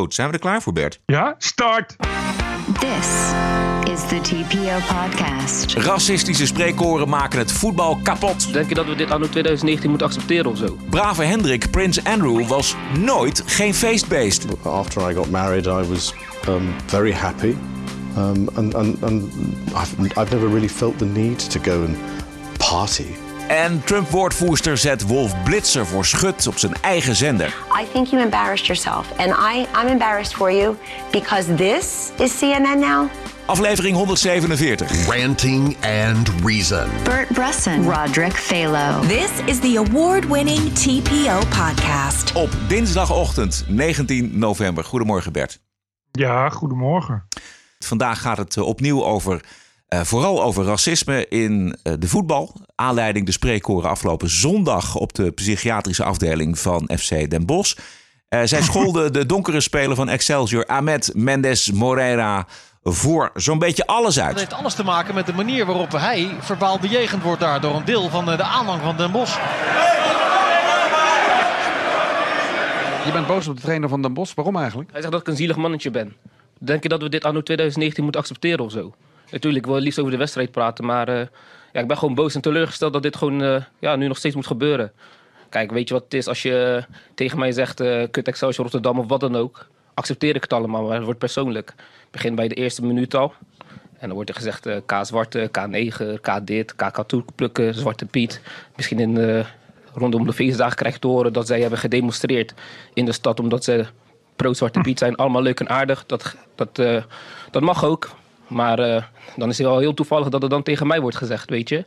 Goed, zijn we er klaar voor, Bert? Ja, start! This is the TPO podcast. Racistische spreekkoren maken het voetbal kapot. Denk je dat we dit anno 2019 moeten accepteren of zo? Brave Hendrik, Prins Andrew, was nooit geen feestbeest. After I got married, I was um, very happy. Um, and and, and I've, I've never really felt the need to go and party. En Trump-woordvoerster zet Wolf Blitzer voor schut op zijn eigen zender. I think you embarrassed yourself. And I, I'm embarrassed for you because this is CNN now. Aflevering 147. Ranting and Reason. Bert Brusson, Roderick Phalo. This is the award winning TPO podcast. Op dinsdagochtend 19 november. Goedemorgen Bert. Ja, goedemorgen. Vandaag gaat het eh, opnieuw over, uh, vooral over racisme in uh, de voetbal. Aanleiding de spreekkoren afgelopen zondag op de psychiatrische afdeling van FC Den Bosch. Uh, zij scholden de donkere speler van Excelsior, Ahmed Mendes Moreira, voor zo'n beetje alles uit. Dat heeft alles te maken met de manier waarop hij verbaal bejegend wordt daar door een deel van de aanhang van Den Bosch. Je bent boos op de trainer van Den Bosch. Waarom eigenlijk? Hij zegt dat ik een zielig mannetje ben. Denk je dat we dit anno 2019 moeten accepteren of zo? Natuurlijk, ik wil liefst over de wedstrijd praten, maar uh, ja, ik ben gewoon boos en teleurgesteld dat dit gewoon uh, ja, nu nog steeds moet gebeuren. Kijk, weet je wat het is als je tegen mij zegt uh, kut Excelsior Rotterdam of wat dan ook? Accepteer ik het allemaal, maar het wordt persoonlijk. Ik begin bij de eerste minuut al. En dan wordt er gezegd K zwarte, K9, K dit, K katoen plukken, Zwarte Piet. Misschien in rondom de feestdagen krijg je te horen dat zij hebben gedemonstreerd in de stad omdat ze pro-Zwarte Piet zijn. Allemaal leuk en aardig. Dat, dat, dat mag ook. Maar uh, dan is het wel heel toevallig dat het dan tegen mij wordt gezegd, weet je.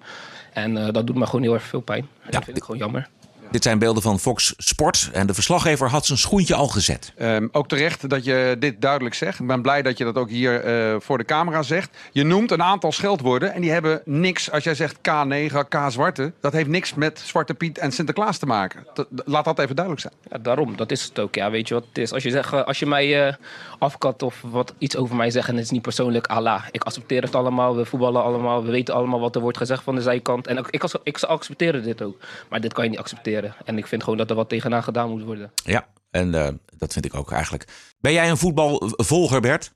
En uh, dat doet me gewoon heel erg veel pijn. Ja, dat vind ik gewoon jammer. Dit zijn beelden van Fox Sport. En de verslaggever had zijn schoentje al gezet. Um, ook terecht dat je dit duidelijk zegt. Ik ben blij dat je dat ook hier uh, voor de camera zegt. Je noemt een aantal scheldwoorden. En die hebben niks, als jij zegt K9, K zwarte. Dat heeft niks met Zwarte Piet en Sinterklaas te maken. Laat dat even duidelijk zijn. Ja, daarom, dat is het ook. Ja, weet je wat het is? Als je, zegt, als je mij uh, afkat of wat, iets over mij zegt en het is niet persoonlijk, Allah. Ik accepteer het allemaal. We voetballen allemaal. We weten allemaal wat er wordt gezegd van de zijkant. En ik, ik, ik accepteer dit ook. Maar dit kan je niet accepteren. En ik vind gewoon dat er wat tegenaan gedaan moet worden. Ja, en uh, dat vind ik ook eigenlijk. Ben jij een voetbalvolger, Bert?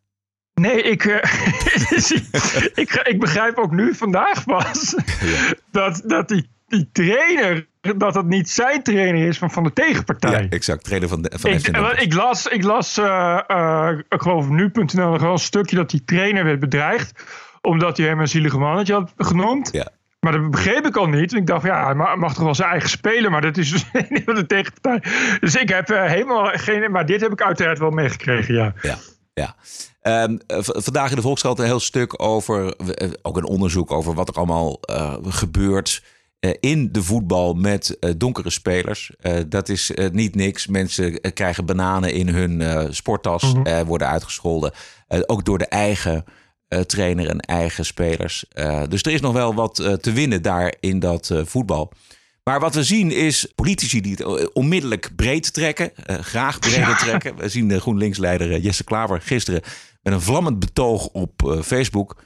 Nee, ik, uh, ik, ik begrijp ook nu vandaag pas ja. dat, dat die, die trainer, dat het niet zijn trainer is, maar van de tegenpartij. Ja, exact. Trainer van, de, van ik, ik las, ik las uh, uh, ik geloof nu.nl nog wel een stukje dat die trainer werd bedreigd, omdat hij hem een zielige mannetje had genoemd. Ja. Maar dat begreep ik al niet. Ik dacht, ja, hij mag toch wel zijn eigen spelen. Maar dat is dus niet van de tegenpartij. Dus ik heb uh, helemaal geen... Maar dit heb ik uiteraard wel meegekregen, ja. Ja, ja. Um, vandaag in de Volkskrant een heel stuk over... Uh, ook een onderzoek over wat er allemaal uh, gebeurt... in de voetbal met donkere spelers. dat is niet niks. Mensen krijgen bananen in hun sporttas. Mm -hmm. worden uitgescholden. ook door de eigen... Uh, trainer en eigen spelers. Uh, dus er is nog wel wat uh, te winnen daar in dat voetbal. Maar wat we zien is politici die het onmiddellijk breed trekken. graag breder ja. trekken. We zien de GroenLinks-leider Jesse Klaver gisteren met een vlammend betoog op Facebook.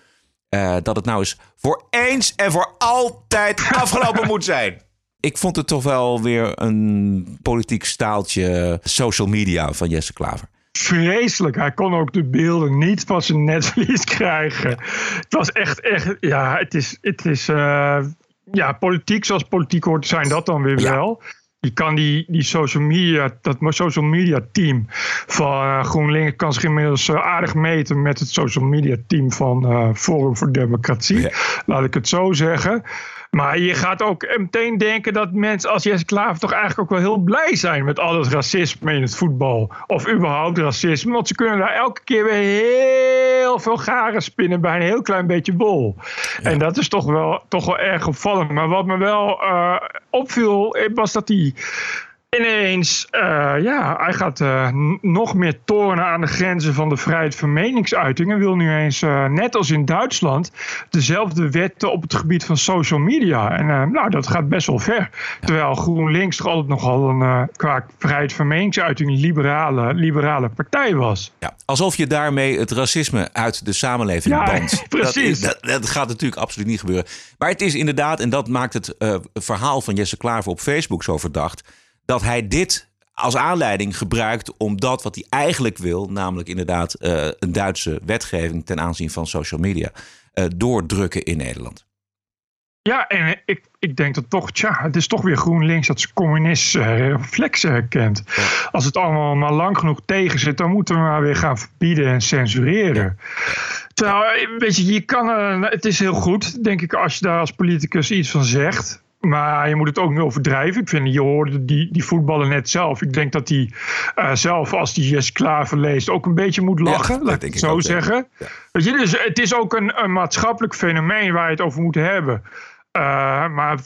dat het nou eens voor eens en voor altijd afgelopen moet zijn. Ik vond het toch wel weer een politiek staaltje social media van Jesse Klaver vreselijk. Hij kon ook de beelden niet van zijn netvlies krijgen. Het was echt, echt, ja, het is, het is uh, ja, politiek zoals politiek hoort zijn, dat dan weer ja. wel. Je kan die, die social media, dat social media team van uh, GroenLinks kan zich inmiddels uh, aardig meten met het social media team van Forum voor Democratie. Ja. Laat ik het zo zeggen. Maar je gaat ook meteen denken dat mensen als Jesse Klaver toch eigenlijk ook wel heel blij zijn met al het racisme in het voetbal. Of überhaupt racisme. Want ze kunnen daar elke keer weer heel veel garen spinnen bij een heel klein beetje. Ja. En dat is toch wel, toch wel erg opvallend. Maar wat me wel uh, opviel was dat die ineens, uh, ja, hij gaat uh, nog meer tornen aan de grenzen van de vrijheid van meningsuiting. En wil nu eens, uh, net als in Duitsland, dezelfde wetten op het gebied van social media. En nou, dat gaat best wel ver. Terwijl GroenLinks toch altijd nogal een, qua vrijheid van meningsuiting, liberale, liberale partij was. Ja, alsof je daarmee het racisme uit de samenleving ja. Precies. Dat, dat, dat, gaat natuurlijk absoluut niet gebeuren. Maar het is inderdaad, en dat maakt het verhaal van Jesse Klaver op Facebook zo verdacht dat hij dit als aanleiding gebruikt om dat wat hij eigenlijk wil, namelijk inderdaad uh, een Duitse wetgeving ten aanzien van social media, uh, doordrukken in Nederland. Ja, en ik, ik denk dat toch, tja, het is toch weer GroenLinks dat ze communistische reflexen herkent. Als het allemaal maar lang genoeg tegen zit, dan moeten we maar weer gaan verbieden en censureren. Terwijl, weet je, je kan, uh, het is heel goed, denk ik, als je daar als politicus iets van zegt. Maar je moet het ook niet overdrijven. Ik vind, je hoorde die, die voetballer net zelf. Ik denk dat hij uh, zelf, als hij Jess Klaver leest, ook een beetje moet lachen. Ja, laat ik het zo zeggen. Ja. Weet je, dus het is ook een, een maatschappelijk fenomeen waar je het over moet hebben. Uh, maar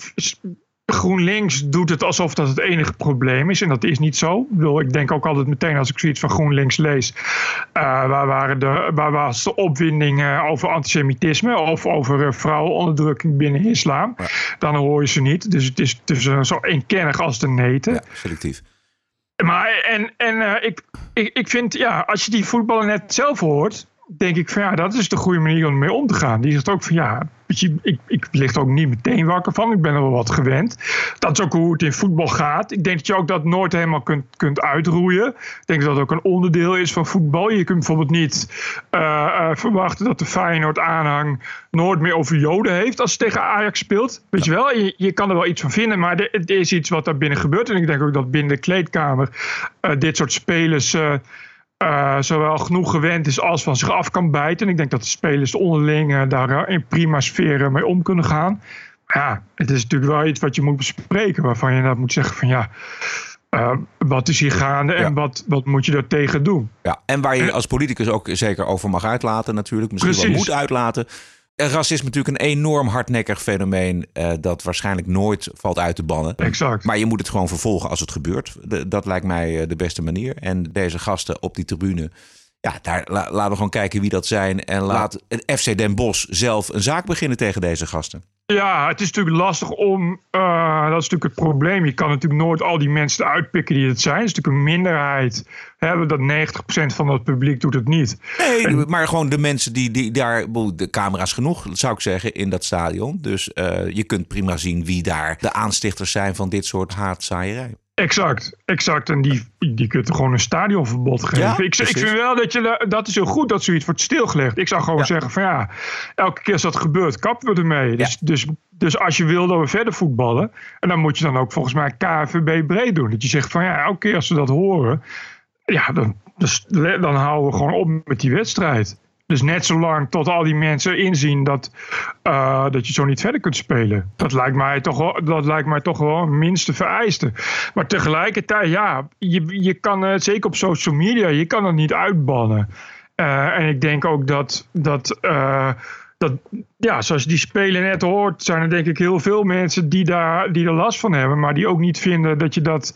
GroenLinks doet het alsof dat het enige probleem is. En dat is niet zo. Ik, bedoel, ik denk ook altijd meteen als ik zoiets van GroenLinks lees. Uh, waar, waren de, waar was de opwinding uh, over antisemitisme of over uh, vrouwenonderdrukking binnen islam? Ja. Dan hoor je ze niet. Dus het is, is zo eenkennig als de neten. Ja, selectief. Maar en, en ik, ik, ik vind, ja, als je die voetballer net zelf hoort denk ik van ja, dat is de goede manier om mee om te gaan. Die zegt ook van ja, je, ik, ik lig er ook niet meteen wakker van. Ik ben er wel wat gewend. Dat is ook hoe het in voetbal gaat. Ik denk dat je ook dat nooit helemaal kunt, kunt uitroeien. Ik denk dat dat ook een onderdeel is van voetbal. Je kunt bijvoorbeeld niet uh, uh, verwachten dat de Feyenoord aanhang nooit meer over Joden heeft als ze tegen Ajax speelt. Weet je wel, je, je kan er wel iets van vinden, maar het is iets wat daar binnen gebeurt. En ik denk ook dat binnen de kleedkamer uh, dit soort spelers uh, zowel genoeg gewend is als van zich af kan bijten. En ik denk dat de spelers onderling uh, daar in prima sfeer mee om kunnen gaan. Maar ja, het is natuurlijk wel iets wat je moet bespreken. Waarvan je dat moet zeggen van ja, uh, wat is hier gaande en ja. wat, wat moet je daar tegen doen? Ja, en waar je als politicus ook zeker over mag uitlaten natuurlijk. Misschien Precies. wel moet uitlaten. Racisme is natuurlijk een enorm hardnekkig fenomeen uh, dat waarschijnlijk nooit valt uit te bannen. Exact. Maar je moet het gewoon vervolgen als het gebeurt. De, dat lijkt mij uh, de beste manier. En deze gasten op die tribune, ja, daar la, laten we gewoon kijken wie dat zijn. En laat het FC Den Bosch zelf een zaak beginnen tegen deze gasten. Ja, het is natuurlijk lastig om. Uh, dat is natuurlijk het probleem. Je kan natuurlijk nooit al die mensen eruit pikken die het zijn. Het is natuurlijk een minderheid. Hebben dat 90% van het publiek doet het niet. Nee, en, maar gewoon de mensen die, die daar. De camera's genoeg, zou ik zeggen, in dat stadion. Dus uh, je kunt prima zien wie daar de aanstichters zijn van dit soort haatzaaierij. Exact, exact. En die, die kunt gewoon een stadionverbod geven. Ja, ik, ik, vind wel dat je dat is heel goed dat zoiets wordt stilgelegd. Ik zou gewoon ja. zeggen van ja, elke keer als dat gebeurt, kappen we ermee. Ja. Dus, dus, dus als je wil dat we verder voetballen, en dan moet je dan ook volgens mij KVB breed doen. Dat je zegt van ja, elke keer als we dat horen, ja, dan, dus, dan houden we gewoon op met die wedstrijd. Dus net zolang tot al die mensen inzien dat, uh, dat je zo niet verder kunt spelen. Dat lijkt mij toch wel, dat lijkt mij toch wel minste vereiste. Maar tegelijkertijd, ja, je, je kan het zeker op social media, je kan het niet uitbannen. Uh, en ik denk ook dat. dat uh, dat, ja, zoals die spelen net hoort, zijn er denk ik heel veel mensen die daar die er last van hebben, maar die ook niet vinden dat je dat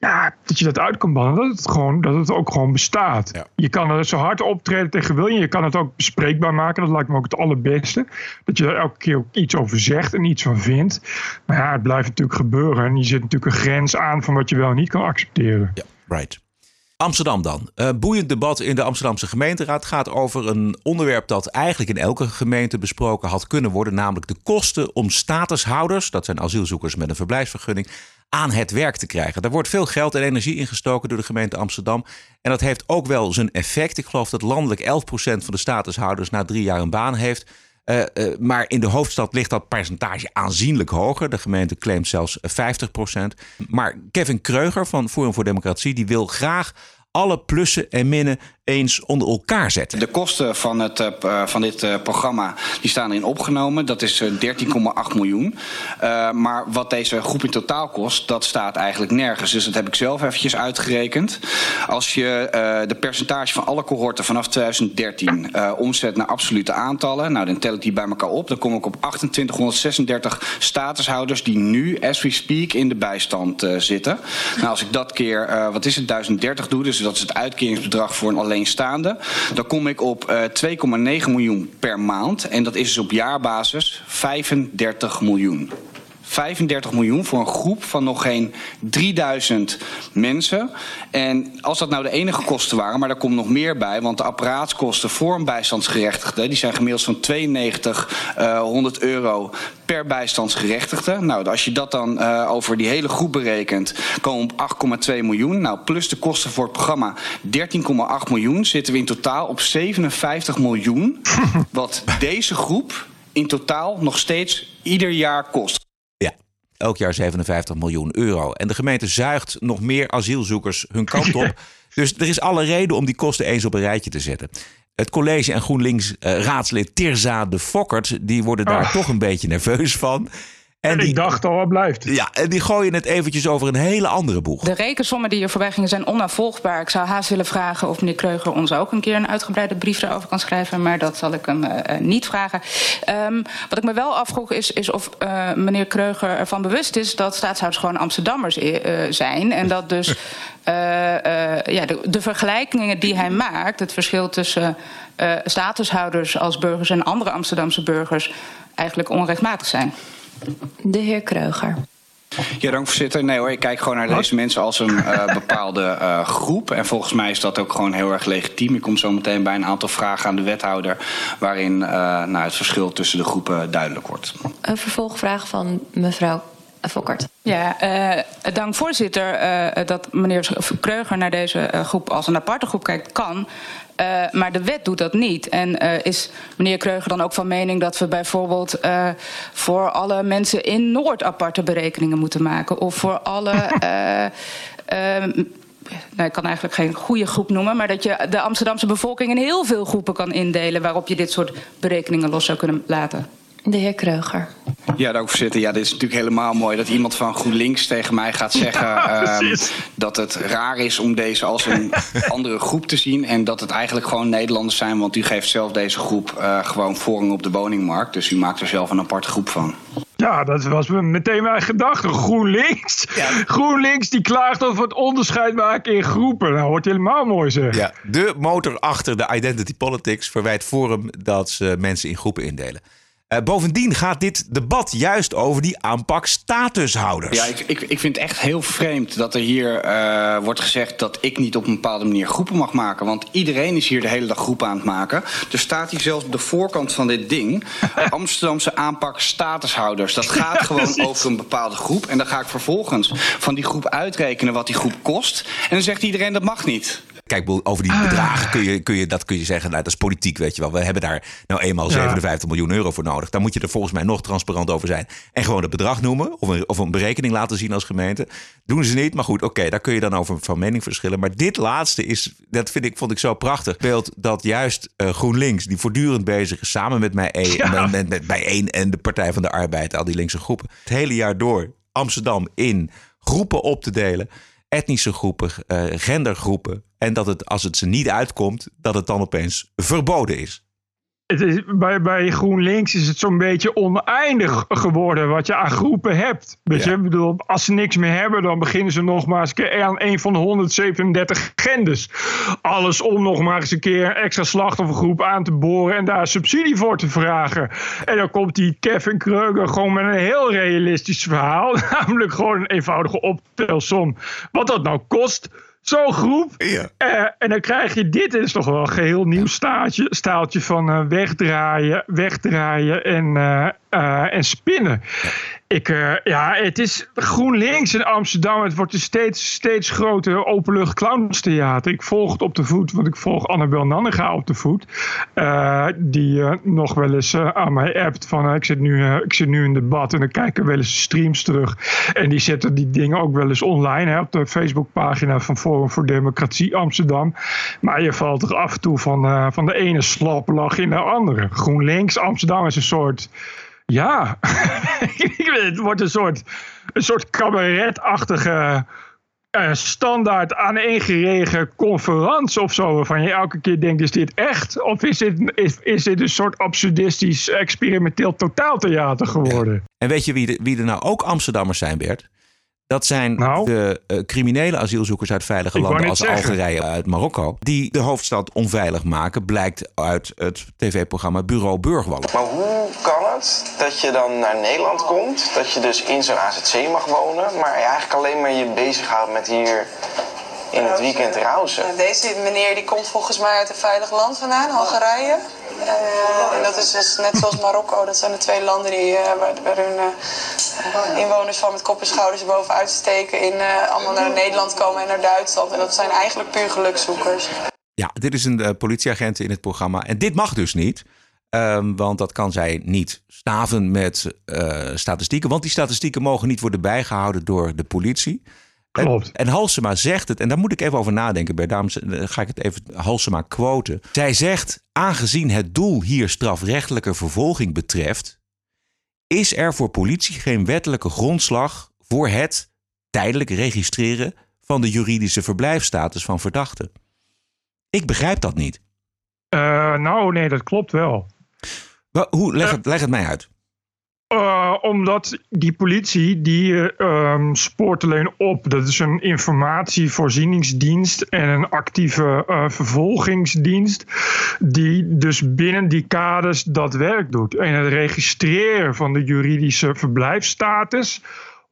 ja, dat je dat uit kan bannen. Dat het, gewoon, dat het ook gewoon bestaat. Ja. Je kan er zo hard optreden tegen wil je. Je kan het ook bespreekbaar maken. Dat lijkt me ook het allerbeste. Dat je er elke keer ook iets over zegt en iets van vindt. Maar ja, het blijft natuurlijk gebeuren. En je zit natuurlijk een grens aan van wat je wel niet kan accepteren. Ja, right. Amsterdam dan. Uh, boeiend debat in de Amsterdamse gemeenteraad gaat over een onderwerp dat eigenlijk in elke gemeente besproken had kunnen worden, namelijk de kosten om statushouders, dat zijn asielzoekers met een verblijfsvergunning, aan het werk te krijgen. Daar wordt veel geld en energie ingestoken door de gemeente Amsterdam. En dat heeft ook wel zijn effect. Ik geloof dat landelijk 11% van de statushouders na drie jaar een baan heeft. Uh, uh, maar in de hoofdstad ligt dat percentage aanzienlijk hoger. De gemeente claimt zelfs 50%. Maar Kevin Kreuger van Forum voor Democratie die wil graag alle plussen en minnen eens onder elkaar zetten. De kosten van, het, uh, van dit uh, programma die staan erin opgenomen. Dat is uh, 13,8 miljoen. maar wat deze groep in totaal kost, dat staat eigenlijk nergens. Dus dat heb ik zelf eventjes uitgerekend. Als je de percentage van alle cohorten vanaf 2013 omzet naar absolute aantallen, nou dan tel ik die bij elkaar op. Dan kom ik op 2836 statushouders die nu, as we speak, in de bijstand zitten. Nou, als ik dat keer, wat is het, 1030 doe, dus dat is het uitkeringsbedrag voor een alleen alleenstaande. Dan kom ik op uh, 2,9 miljoen per maand. En dat is dus op jaarbasis 35 miljoen. 35 miljoen voor een groep van nog geen 3000 mensen. En als dat nou de enige kosten waren, maar daar komt nog meer bij, want de apparaatskosten voor een bijstandsgerechtigde, die zijn gemiddeld van 92 uh, 100 euro per bijstandsgerechtigde. Nou, als je dat dan uh, over die hele groep berekent, komen we op 8,2 miljoen. Nou, plus de kosten voor het programma 13,8 miljoen, zitten we in totaal op 57 miljoen. Wat deze groep in totaal nog steeds ieder jaar kost. Elk jaar 57 miljoen euro. En de gemeente zuigt nog meer asielzoekers hun kant op. Dus er is alle reden om die kosten eens op een rijtje te zetten. Het college en GroenLinks uh, raadslid Tirza de Fokkert... die worden daar Ach. toch een beetje nerveus van. En, die, ik dacht al, wat blijft het? Ja, en die gooien het eventjes over een hele andere boeg. De rekensommen die hier voorbij gingen zijn onafvolgbaar. Ik zou haast willen vragen of meneer Kreuger ons ook een keer een uitgebreide brief daarover kan schrijven. Maar dat zal ik hem uh, niet vragen. Um, wat ik me wel afvroeg is, is of uh, meneer Kreuger ervan bewust is dat staatshouders gewoon Amsterdammers uh, zijn. En dat dus ja, de, de, vergelijkingen die hij maakt, het verschil tussen statushouders als burgers en andere Amsterdamse burgers, eigenlijk onrechtmatig zijn. De heer Kreuger. Ja, dank voorzitter. Nee hoor, ik kijk gewoon naar deze mensen als een uh, bepaalde uh, groep. En volgens mij is dat ook gewoon heel erg legitiem. Ik kom zo meteen bij een aantal vragen aan de wethouder... waarin uh, nou, het verschil tussen de groepen duidelijk wordt. Een vervolgvraag van mevrouw Fokkert. Ja, dank voorzitter dat meneer Kreuger naar deze groep als een aparte groep kijkt kan... Uh, maar de wet doet dat niet. En uh, is meneer Kreuger dan ook van mening dat we bijvoorbeeld uh, voor alle mensen in Noord aparte berekeningen moeten maken? Of voor alle. nou, ik kan eigenlijk geen goede groep noemen, maar dat je de Amsterdamse bevolking in heel veel groepen kan indelen waarop je dit soort berekeningen los zou kunnen laten. De heer Kreuger. Ja, dank voorzitter. Ja, dit is natuurlijk helemaal mooi dat iemand van GroenLinks tegen mij gaat zeggen ja, um, dat het raar is om deze als een andere groep te zien. En dat het eigenlijk gewoon Nederlanders zijn, want u geeft zelf deze groep uh, gewoon voorrang op de woningmarkt. Dus u maakt er zelf een aparte groep van. Ja, dat was meteen mijn gedachte. GroenLinks. Ja. GroenLinks die klaagt over het onderscheid maken in groepen. Nou, wordt helemaal mooi zeg. Ja, de motor achter de identity politics verwijt Forum dat ze mensen in groepen indelen. Uh, bovendien gaat dit debat juist over die aanpak statushouders. Ja, ik, ik, ik vind het echt heel vreemd dat er hier uh, wordt gezegd dat ik niet op een bepaalde manier groepen mag maken. Want iedereen is hier de hele dag groepen aan het maken. Er staat hier zelfs op de voorkant van dit ding Amsterdamse aanpak statushouders. Dat gaat gewoon over een bepaalde groep. En dan ga ik vervolgens van die groep uitrekenen wat die groep kost. En dan zegt iedereen dat mag niet. Kijk, over die bedragen kun je, kun je, dat kun je zeggen, nou, dat is politiek, weet je wel. We hebben daar nou eenmaal ja. 57 miljoen euro voor nodig. Daar moet je er volgens mij nog transparant over zijn. En gewoon het bedrag noemen of een, of een berekening laten zien als gemeente. Doen ze niet, maar goed, oké, okay, daar kun je dan over van mening verschillen. Maar dit laatste is, dat vind ik, vond ik zo prachtig. Beeld dat juist uh, GroenLinks, die voortdurend bezig is samen met mij ja. met, met, met Bijeen en de Partij van de Arbeid, al die linkse groepen, het hele jaar door Amsterdam in groepen op te delen etnische groepen, uh, gendergroepen. En dat het, als het ze niet uitkomt, dat het dan opeens verboden is. Het is, bij, bij GroenLinks is het zo'n beetje oneindig geworden wat je aan groepen hebt. Weet ja. je, ik bedoel, als ze niks meer hebben, dan beginnen ze nog maar eens een keer aan een van de 137 genders. Alles om nog maar eens een keer een extra slachtoffergroep aan te boren en daar subsidie voor te vragen. En dan komt die Kevin Kreuger gewoon met een heel realistisch verhaal. Namelijk gewoon een eenvoudige optelsom. Wat dat nou kost zo'n groep. Ja. Uh, en dan krijg je dit, is toch wel een geheel nieuw staaltje, staaltje van uh, wegdraaien, wegdraaien en, uh, en spinnen. Ik, ja, het is GroenLinks in Amsterdam. Het wordt een steeds, steeds groter openlucht clownstheater. Ik volg het op de voet, want ik volg Annabel Nannega op de voet. die nog wel eens aan mij appt van ik, zit nu, ik zit nu in debat en dan kijken wel eens streams terug. En die zetten die dingen ook wel eens online hè, op de Facebookpagina van Forum voor Democratie Amsterdam. Maar je valt er af en toe van, van de ene slaplach in de andere. GroenLinks Amsterdam is een soort. Ja, het wordt een soort, een soort cabaretachtige. Uh, standaard aaneengeregen conferentie of zo. Waarvan je elke keer denkt: is dit echt? Of is dit, is, is dit een soort absurdistisch, experimenteel totaaltheater geworden? En weet je wie, de, wie er nou ook Amsterdammers zijn, Bert? Dat zijn nou, de uh, criminele asielzoekers uit veilige landen als zeggen. Algerije, uit Marokko. Die de hoofdstad onveilig maken, blijkt uit het tv-programma Bureau Burgwallen. Maar hoe kan het dat je dan naar Nederland komt, dat je dus in zo'n AZC mag wonen, maar je eigenlijk alleen maar je bezighoudt met hier in het weekend rousen. Nou, Deze meneer die komt volgens mij uit een veilig land vandaan, Algerije. Eh, en dat is dus net zoals Marokko. Dat zijn de twee landen die, eh, waar, waar hun eh, inwoners van met kop en schouders bovenuit steken. In, eh, allemaal naar Nederland komen en naar Duitsland. En dat zijn eigenlijk puur gelukzoekers. Ja, dit is een uh, politieagent in het programma. En dit mag dus niet. Um, want dat kan zij niet staven met uh, statistieken. Want die statistieken mogen niet worden bijgehouden door de politie. Klopt. En, Halsema zegt het, en daar moet ik even over nadenken. Bij daarom ga ik het even Halsema quoten. Zij zegt: aangezien het doel hier strafrechtelijke vervolging betreft, is er voor politie geen wettelijke grondslag voor het tijdelijk registreren van de juridische verblijfstatus van verdachten. Ik begrijp dat niet. Uh, nou, nee, dat klopt wel. Wel, hoe, leg, het, leg het mij uit. Uh, omdat die politie, die um, spoort alleen op. Dat is een informatievoorzieningsdienst en een actieve uh, vervolgingsdienst. Die dus binnen die kaders dat werk doet. En het registreren van de juridische verblijfstatus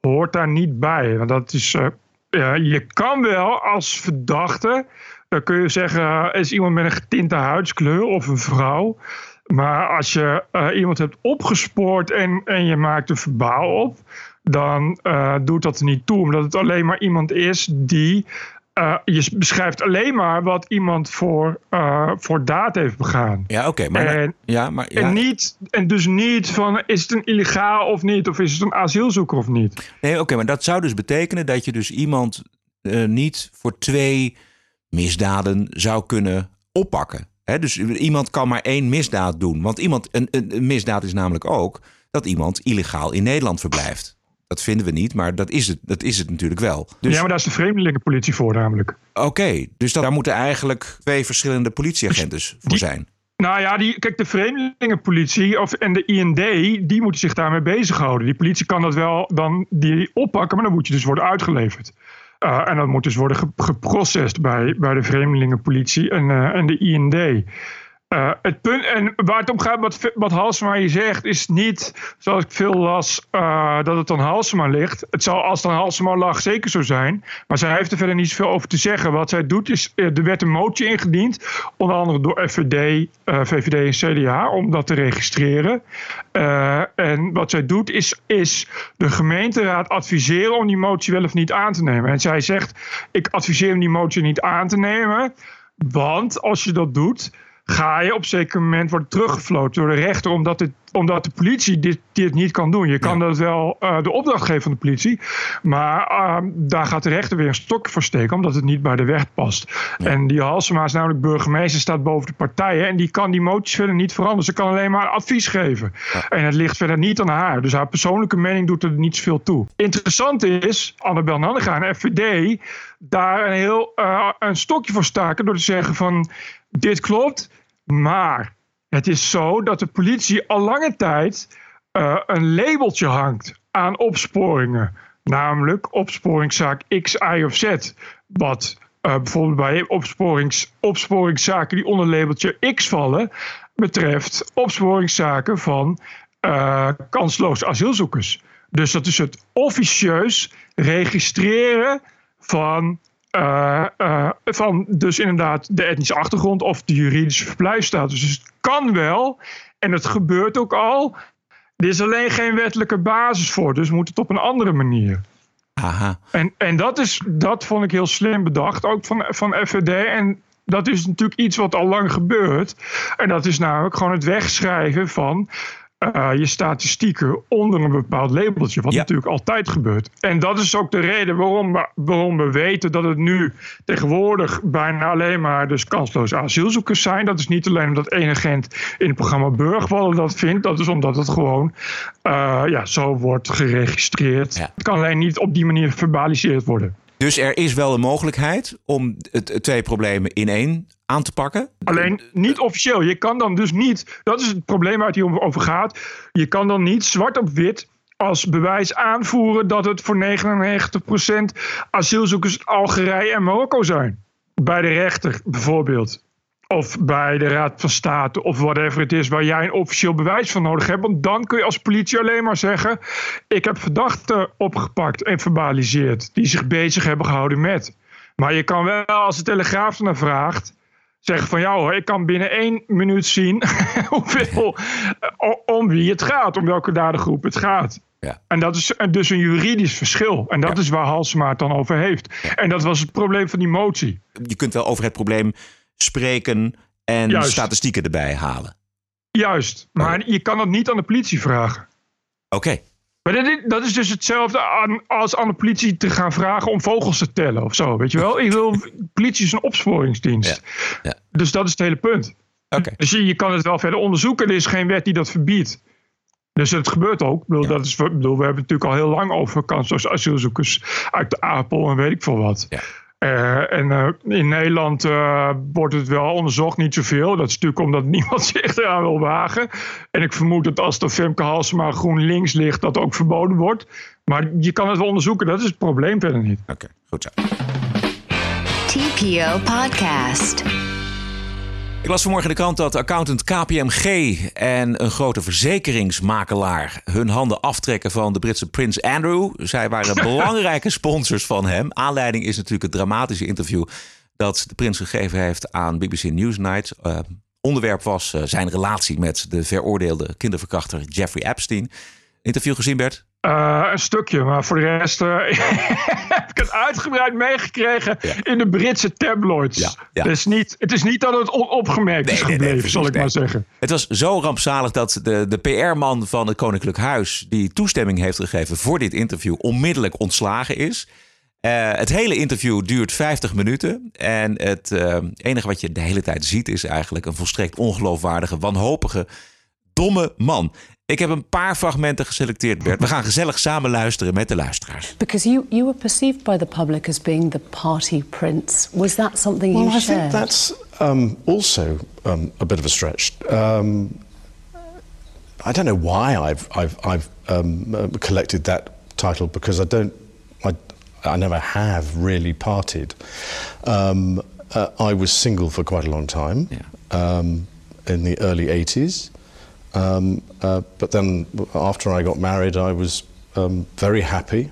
hoort daar niet bij. Want dat is, je kan wel als verdachte dan kun je zeggen, is iemand met een getinte huidskleur of een vrouw. Maar als je uh, iemand hebt opgespoord en, en je maakt een verbaal op, dan uh, doet dat er niet toe. Omdat het alleen maar iemand is die. Uh, je beschrijft alleen maar wat iemand voor, voor daad heeft begaan. Ja, oké. Okay, maar, en, ja, maar, ja. en, niet, en dus niet van is het een illegaal of niet, of is het een asielzoeker of niet. Nee, oké, okay, maar dat zou dus betekenen dat je dus iemand niet voor twee misdaden zou kunnen oppakken. He, dus iemand kan maar één misdaad doen. Want iemand, een, een, misdaad is namelijk ook dat iemand illegaal in Nederland verblijft. Dat vinden we niet, maar dat is het, dat is het natuurlijk wel. Dus, ja, maar daar is de vreemdelingenpolitie voor namelijk. Oké, okay, dus dat, daar moeten eigenlijk twee verschillende politieagenten voor zijn. Nou ja, die, kijk, de vreemdelingenpolitie of, en de IND, die moeten zich daarmee bezighouden. Die politie kan dat wel dan die oppakken, maar dan moet je dus worden uitgeleverd. Uh, en dat moet dus worden geprocessed bij, bij de vreemdelingenpolitie en, uh, en de IND. Uh, het punt, en waar het om gaat, wat, wat Halsema hier zegt, is niet, zoals ik veel las, uh, dat het aan Halsema ligt. Het zal als het aan Halsema lag zeker zo zijn. Maar zij heeft er verder niet zoveel over te zeggen. Wat zij doet is, er werd een motie ingediend, onder andere door FVD, VVD en CDA, om dat te registreren. en wat zij doet is, is de gemeenteraad adviseren om die motie wel of niet aan te nemen. En zij zegt, ik adviseer om die motie niet aan te nemen, want als je dat doet ga je op een zeker moment worden teruggefloten door de rechter, omdat, het, omdat de politie dit, dit niet kan doen. Je kan ja. dat wel uh, de opdracht geven van de politie, maar uh, daar gaat de rechter weer een stokje voor steken, omdat het niet bij de wet past. Ja. En die Halsema is namelijk burgemeester, staat boven de partijen en die kan die moties verder niet veranderen. Ze kan alleen maar advies geven. Ja. En het ligt verder niet aan haar. Dus haar persoonlijke mening doet er niet zoveel toe. Interessant is, Annabel Nanninga en FVD daar een heel uh, een stokje voor staken door te zeggen van dit klopt. Maar het is zo dat de politie al lange tijd uh, een labeltje hangt aan opsporingen. Namelijk opsporingszaak X, Y of Z. Wat uh, bijvoorbeeld bij opsporings, opsporingszaken die onder labeltje X vallen, betreft opsporingszaken van uh, kansloze asielzoekers. Dus dat is het officieus registreren van uh, uh, van dus inderdaad de etnische achtergrond of de juridische verblijfstatus. Dus het kan wel en het gebeurt ook al. Er is alleen geen wettelijke basis voor, dus moet het op een andere manier. Aha. En, en dat, is, dat vond ik heel slim bedacht, ook van, van FVD. En dat is natuurlijk iets wat al lang gebeurt. En dat is namelijk gewoon het wegschrijven van uh, je statistieken onder een bepaald labeltje. Wat ja. natuurlijk altijd gebeurt. En dat is ook de reden waarom we, waarom we weten dat het nu tegenwoordig bijna alleen maar dus kansloze asielzoekers zijn. Dat is niet alleen omdat één agent in het programma Burgwallen dat vindt. Dat is omdat het gewoon uh, ja, zo wordt geregistreerd. Ja. Het kan alleen niet op die manier verbaliseerd worden. Dus er is wel een mogelijkheid om het, twee problemen in één aan te pakken. Alleen niet officieel. Je kan dan dus niet, dat is het probleem waar het hier over gaat. Je kan dan niet zwart op wit als bewijs aanvoeren dat het voor 99% asielzoekers Algerije en Marokko zijn. Bij de rechter bijvoorbeeld. Of bij de Raad van State of whatever het is waar jij een officieel bewijs van nodig hebt. Want dan kun je als politie alleen maar zeggen: ik heb verdachten opgepakt en verbaliseerd die zich bezig hebben gehouden met. Maar je kan wel, als de Telegraaf ernaar vraagt, zeggen van ja hoor, ik kan binnen één minuut zien hoeveel, eh, om wie het gaat, om welke dadengroep het gaat. Ja. En dat is dus een juridisch verschil. En dat is waar Halsema het dan over heeft. En dat was het probleem van die motie. Je kunt wel over het probleem spreken en Juist. statistieken erbij halen. Juist, maar je kan dat niet aan de politie vragen. Oké. Maar dat, dat is dus hetzelfde aan, als aan de politie te gaan vragen om vogels te tellen of zo. Weet je wel? Ik wil, politie is een opsporingsdienst. Ja. Dus dat is het hele punt. Oké. Dus je, je kan het wel verder onderzoeken. Er is geen wet die dat verbiedt. Dus het gebeurt ook. Ik bedoel, dat is, bedoel, we hebben het natuurlijk al heel lang over kansloos asielzoekers uit de Apel en weet ik veel wat. Eh, en eh, in Nederland eh, wordt het wel onderzocht, niet zoveel. Dat is natuurlijk omdat niemand zich eraan wil wagen. En ik vermoed dat als de Femke Halsema GroenLinks ligt, dat ook verboden wordt. Maar je kan het wel onderzoeken, dat is het probleem verder niet. Oké, goed zo. TPO Podcast. Ik las vanmorgen in de krant dat accountant KPMG en een grote verzekeringsmakelaar hun handen aftrekken van de Britse prins Andrew. Zij waren belangrijke sponsors van hem. Aanleiding is natuurlijk het dramatische interview dat de prins gegeven heeft aan BBC Newsnight. Uh, onderwerp was uh, zijn relatie met de veroordeelde kinderverkrachter Jeffrey Epstein. Interview gezien, Bert? Uh, een stukje, maar voor de rest uh, heb ik het uitgebreid meegekregen ja. in de Britse tabloids. Ja, ja. Niet, het is niet dat het onopgemerkt nee, is gebleven, nee, nee, zal ik maar zeggen. Het was zo rampzalig dat de, de PR-man van het Koninklijk Huis... die toestemming heeft gegeven voor dit interview... onmiddellijk ontslagen is. Uh, het hele interview duurt 50 minuten. En het enige wat je de hele tijd ziet... is eigenlijk een volstrekt ongeloofwaardige, wanhopige, domme man. Ik heb een paar fragmenten geselecteerd, Bert. We gaan gezellig samen luisteren met de luisteraars. Because you, you were perceived by the public as being the party prince. Was that something you well, shared? I think that's um, also um, a bit of a stretch. Um, I don't know why I've, I've, I've um, uh, collected that title because I don't, I, I never have really partied. Um, uh, I was single for quite a long time um, in the early 80s. Um, uh, but then after I got married, I was um, very happy.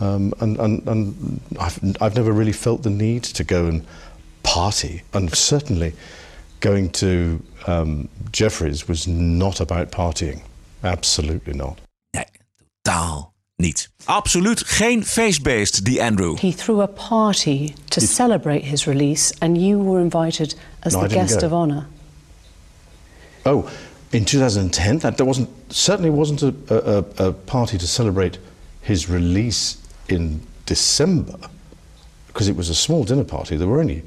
Um, and and, and I've, I've never really felt the need to go and party. And certainly going to um, Jeffrey's was not about partying. Absolutely not. Nee, totaal niet. Absoluut geen feestbeest, die Andrew. He threw a party to celebrate his release, and you were invited as No, the guest go. of honor. Oh, in 2010, that there wasn't certainly wasn't a, a, a party to celebrate his release in December because it was a small dinner party. There were only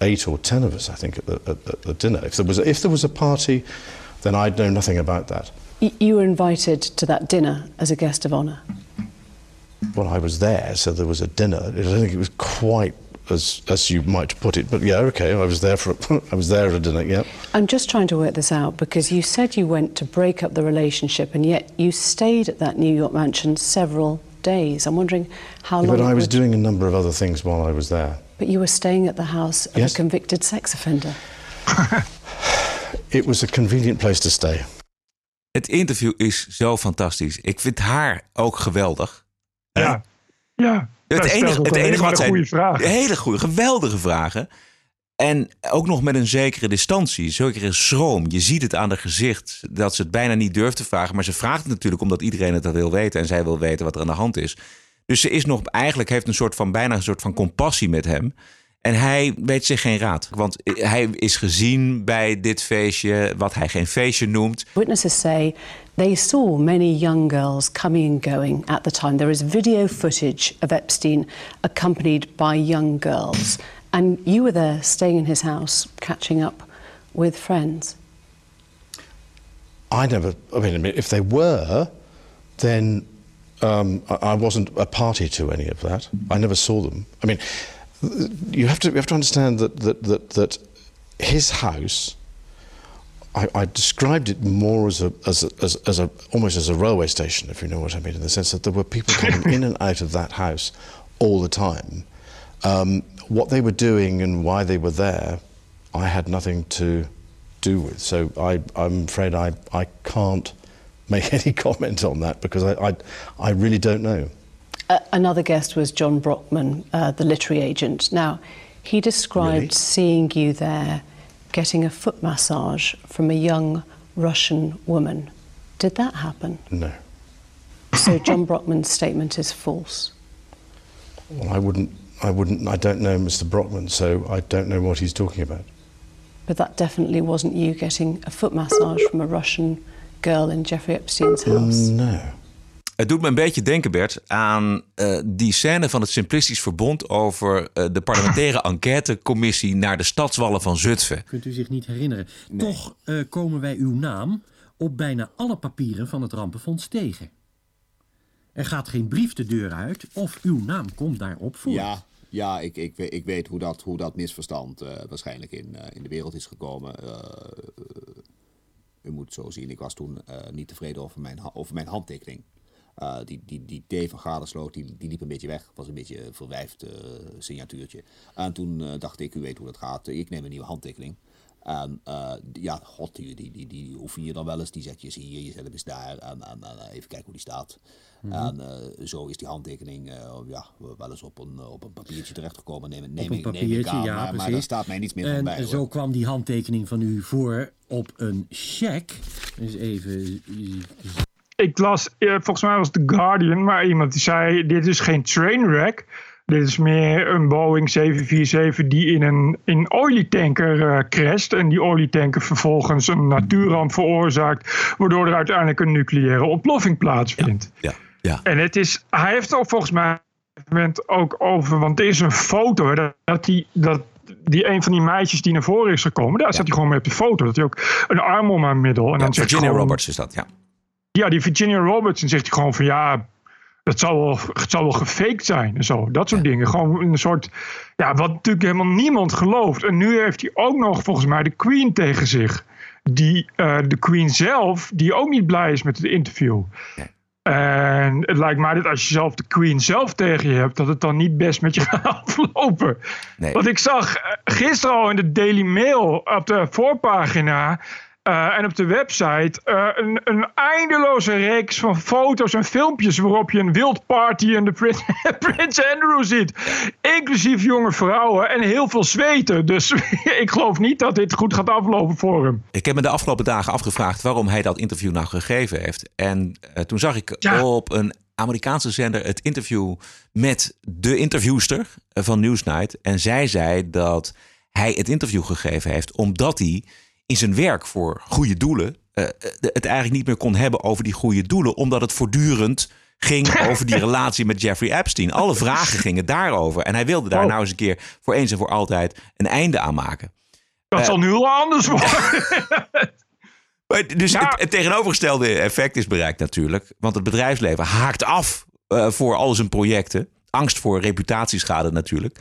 eight or ten of us, I think, at the, at, at the dinner. If there was a, if there was a party, then I'd know nothing about that. You were invited to that dinner as a guest of honor. Well, I was there, so there was a dinner. I don't think it was quite as as you might put it, but yeah, okay, I was there for I was there at a dinner. Yeah. I'm just trying to work this out because you said you went to break up the relationship, and yet you stayed at that New York mansion several days. I'm wondering how Yeah, long. but I was would- doing a number of other things while I was there. But you were staying at the house of Yes. a convicted sex offender. It was a convenient place to stay. Het interview is zo fantastisch. Ik vind haar ook geweldig. Ja, ja. Het Dat enige, het enige wat een zijn. goede vraag. Hele goede, geweldige vragen. En ook nog met een zekere distantie, zekere schroom. Je ziet het aan haar gezicht dat ze het bijna niet durft te vragen. Maar ze vraagt het natuurlijk omdat iedereen het wil weten. En zij wil weten wat er aan de hand is. Dus ze is nog eigenlijk heeft een soort van bijna een soort van compassie met hem. En hij weet zich geen raad. Want hij is gezien bij dit feestje, wat hij geen feestje noemt. Witnesses say they saw many young girls coming and going at the time. There is video footage of Epstein accompanied by young girls. And you were there staying in his house, catching up with friends. I never. I mean, if they were, then um, I, wasn't a party to any of that. I never saw them. I mean, you have to you have to understand that that that, that his house. I, I described it more as a, as a as as a almost as a railway station, if you know what I mean, in the sense that there were people coming in and out of that house all the time. Um, what they were doing and why they were there, I had nothing to do with. So I, I'm afraid I, I can't make any comment on that because I, I, I really don't know. Uh, another guest was John Brockman, uh, the literary agent. Now, he described Really? seeing you there getting a foot massage from a young Russian woman. Did that happen? No. So John Brockman's statement is false. Well, I wouldn't, I wouldn't, I don't know Mr. Brockman, so I don't know what he's talking about. But that definitely wasn't you getting a foot massage from a Russian girl in Jeffrey Epstein's house. No. Het doet me een beetje denken, Bert, aan eh, die scène van het Simplistisch Verbond over eh, de parlementaire enquêtecommissie naar de stadswallen van Zutphen. Kunt u zich niet herinneren. Toch eh, komen wij uw naam op bijna alle papieren van het rampenfonds tegen. Er gaat geen brief de deur uit of uw naam komt daarop voor. Ja, ja ik, ik, weet- ik weet hoe dat, hoe dat misverstand eh, waarschijnlijk in, eh, in de wereld is gekomen. U moet zo zien, ik was toen eh, niet tevreden over mijn, over mijn handtekening. Eh, die, die, die T van Gadesloot, die, die liep een beetje weg. was een beetje een verwijfd eh, signatuurtje. En toen eh, dacht ik, u weet hoe dat gaat. ik neem een nieuwe handtekening. En ja, god, die, die, die, die oefen je dan wel eens. Die zet je eens hier, je zet hem eens daar. En, en, en, even kijken hoe die staat. Mhm. En zo is die handtekening ja, wel eens op een, op een papiertje terechtgekomen. Neem, neem, op een ik- neem ik papiertje, aan, ja, maar, precies. maar daar staat mij niets meer van en bij. hoor. zo kwam die handtekening van u voor op een cheque. Dus even... Ik las, eh, volgens mij was het The Guardian, maar iemand die zei: Dit is geen trainwreck. Dit is meer een Boeing 747 die in een in olietanker eh crasht. En die olietanker vervolgens een natuurramp veroorzaakt. Waardoor er uiteindelijk een nucleaire ontploffing plaatsvindt. Ja, ja. En het is, hij heeft ook volgens mij moment ook over, want er is een foto dat, dat die, dat die een van die meisjes die naar voren is gekomen, daar staat hij gewoon mee op de foto. Dat hij ook een arm om haar middel. En dan Virginia gewoon- Roberts is dat, ja. Ja, die Virginia Roberts. En zegt hij gewoon van ja, het zal wel, het zal wel gefaked zijn en zo. Dat soort dingen. Gewoon een soort, ja, wat natuurlijk helemaal niemand gelooft. En nu heeft hij ook nog volgens mij de Queen tegen zich. Die, eh, de Queen zelf, die ook niet blij is met het interview. En het lijkt mij dat als je zelf de Queen zelf tegen je hebt, dat het dan niet best met je gaat aflopen. Want ik zag eh, gisteren al in de Daily Mail op de voorpagina eh, en op de website eh, een, een eindeloze reeks van foto's en filmpjes waarop je een wild party in de Prin- Prins Andrew ziet. Inclusief jonge vrouwen en heel veel zweten. Dus ik geloof niet dat dit goed gaat aflopen voor hem. Ik heb me de afgelopen dagen afgevraagd waarom hij dat interview nou gegeven heeft. En eh, toen zag ik op een Amerikaanse zender het interview met de interviewster van Newsnight. En zij zei dat hij het interview gegeven heeft omdat hij in zijn werk voor goede doelen eh, eh, het eigenlijk niet meer kon hebben over die goede doelen, omdat het voortdurend ging over die relatie met Jeffrey Epstein. Alle vragen gingen daarover. En hij wilde daar Oh. nou eens een keer voor eens en voor altijd een einde aan maken. Dat Eh, zal nu wel anders worden. Maar Dus het, het tegenovergestelde effect is bereikt natuurlijk. Want het bedrijfsleven haakt af voor al zijn projecten. Angst voor reputatieschade natuurlijk.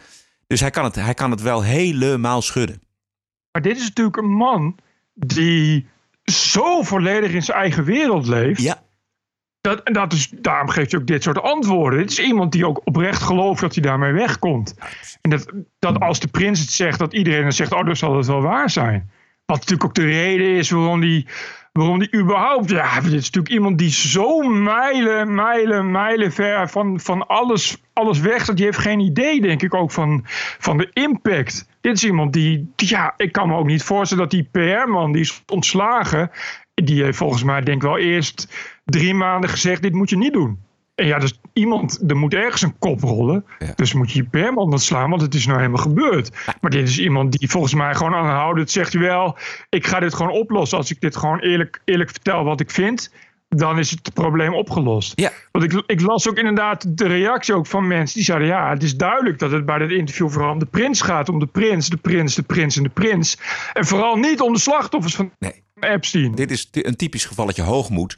Dus hij kan het, hij kan het wel helemaal schudden. Maar dit is natuurlijk een man die zo volledig in zijn eigen wereld leeft. Ja. Dat, en dat is, daarom geeft hij ook dit soort antwoorden. Het is iemand die ook oprecht gelooft dat hij daarmee wegkomt. En dat, dat als de prins het zegt, dat iedereen dan zegt: Oh, dan zal het wel waar zijn. Wat natuurlijk ook de reden is waarom die, waarom die überhaupt. Ja, dit is natuurlijk iemand die zo mijlen, mijlen, mijlen ver van, van alles, alles weg staat. Die heeft geen idee, denk ik, ook van, van de impact. Dit is iemand die, die- ja, ik kan me ook niet voorstellen dat die PR-man die is ontslagen. Die heeft volgens mij, denk ik wel eerst drie maanden gezegd: dit moet je niet doen. En ja, dus iemand, er moet ergens een kop rollen. Dus moet je je perman ontslaan, want het is nou helemaal gebeurd. Maar dit is iemand die volgens mij gewoon aanhoudend zegt: wel, ik ga dit gewoon oplossen. Als ik dit gewoon eerlijk, eerlijk vertel wat ik vind, dan is het probleem opgelost. Ja. Want ik, ik las ook inderdaad de reactie ook van mensen die zeiden: ja, het is duidelijk dat het bij dit interview vooral om de prins gaat. Om de prins, de prins, de prins en de prins. En vooral niet om de slachtoffers van Epstein. Dit is een typisch gevalletje hoogmoed.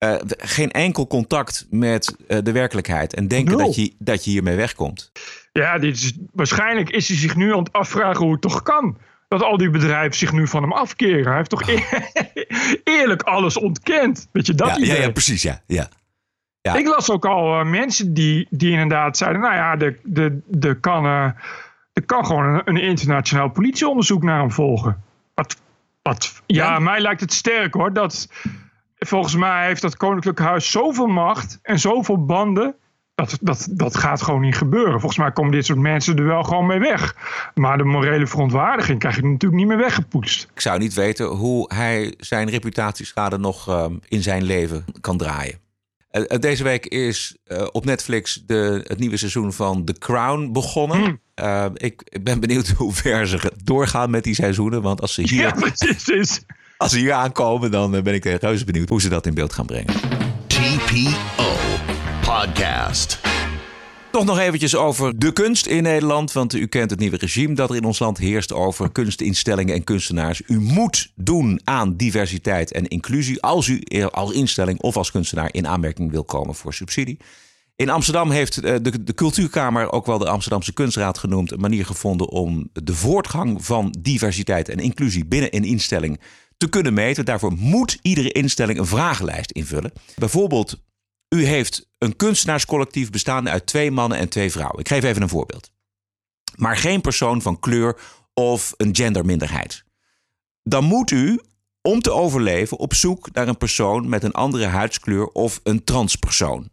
Eh, geen enkel contact met eh, de werkelijkheid. En denken dat je, dat je hiermee wegkomt. Ja, dit is, waarschijnlijk is hij zich nu aan het afvragen hoe het toch kan. Dat al die bedrijven zich nu van hem afkeren. Hij heeft toch eer- eerlijk alles ontkend. Weet je, dat ja, ja, idee? ja, precies, ja. ja. Ja. Ik las ook al eh, mensen die, die inderdaad zeiden... nou ja, de, de, de kannen er kan gewoon een, een internationaal politieonderzoek naar hem volgen. Wat, wat, ja, mij lijkt het sterk hoor. Dat, volgens mij heeft dat Koninklijk Huis zoveel macht en zoveel banden. Dat, dat, dat gaat gewoon niet gebeuren. Volgens mij komen dit soort mensen er wel gewoon mee weg. Maar de morele verontwaardiging krijg je natuurlijk niet meer weggepoetst. Ik zou niet weten hoe hij zijn reputatieschade nog ehm, in zijn leven kan draaien. Eh, eh, deze week is eh, op Netflix de, het nieuwe seizoen van The Crown begonnen. Uh, ik, ik ben benieuwd hoe ver ze doorgaan met die seizoenen. Want als ze hier, Ja, precies. Als ze hier aankomen, dan ben ik reuze benieuwd hoe ze dat in beeld gaan brengen. TPO Podcast. Toch nog eventjes over de kunst in Nederland. Want u kent het nieuwe regime dat er in ons land heerst over kunstinstellingen en kunstenaars. U moet doen aan diversiteit en inclusie als u als instelling of als kunstenaar in aanmerking wil komen voor subsidie. In Amsterdam heeft eh, de, de Cultuurkamer, ook wel de Amsterdamse Kunstraad genoemd, een manier gevonden om de voortgang van diversiteit en inclusie binnen een instelling te kunnen meten. Daarvoor moet iedere instelling een vragenlijst invullen. Bijvoorbeeld u heeft een kunstenaarscollectief bestaande uit twee mannen en twee vrouwen. Ik geef even een voorbeeld. Maar geen persoon van kleur of een genderminderheid. Dan moet u, om te overleven, op zoek naar een persoon met een andere huidskleur of een transpersoon.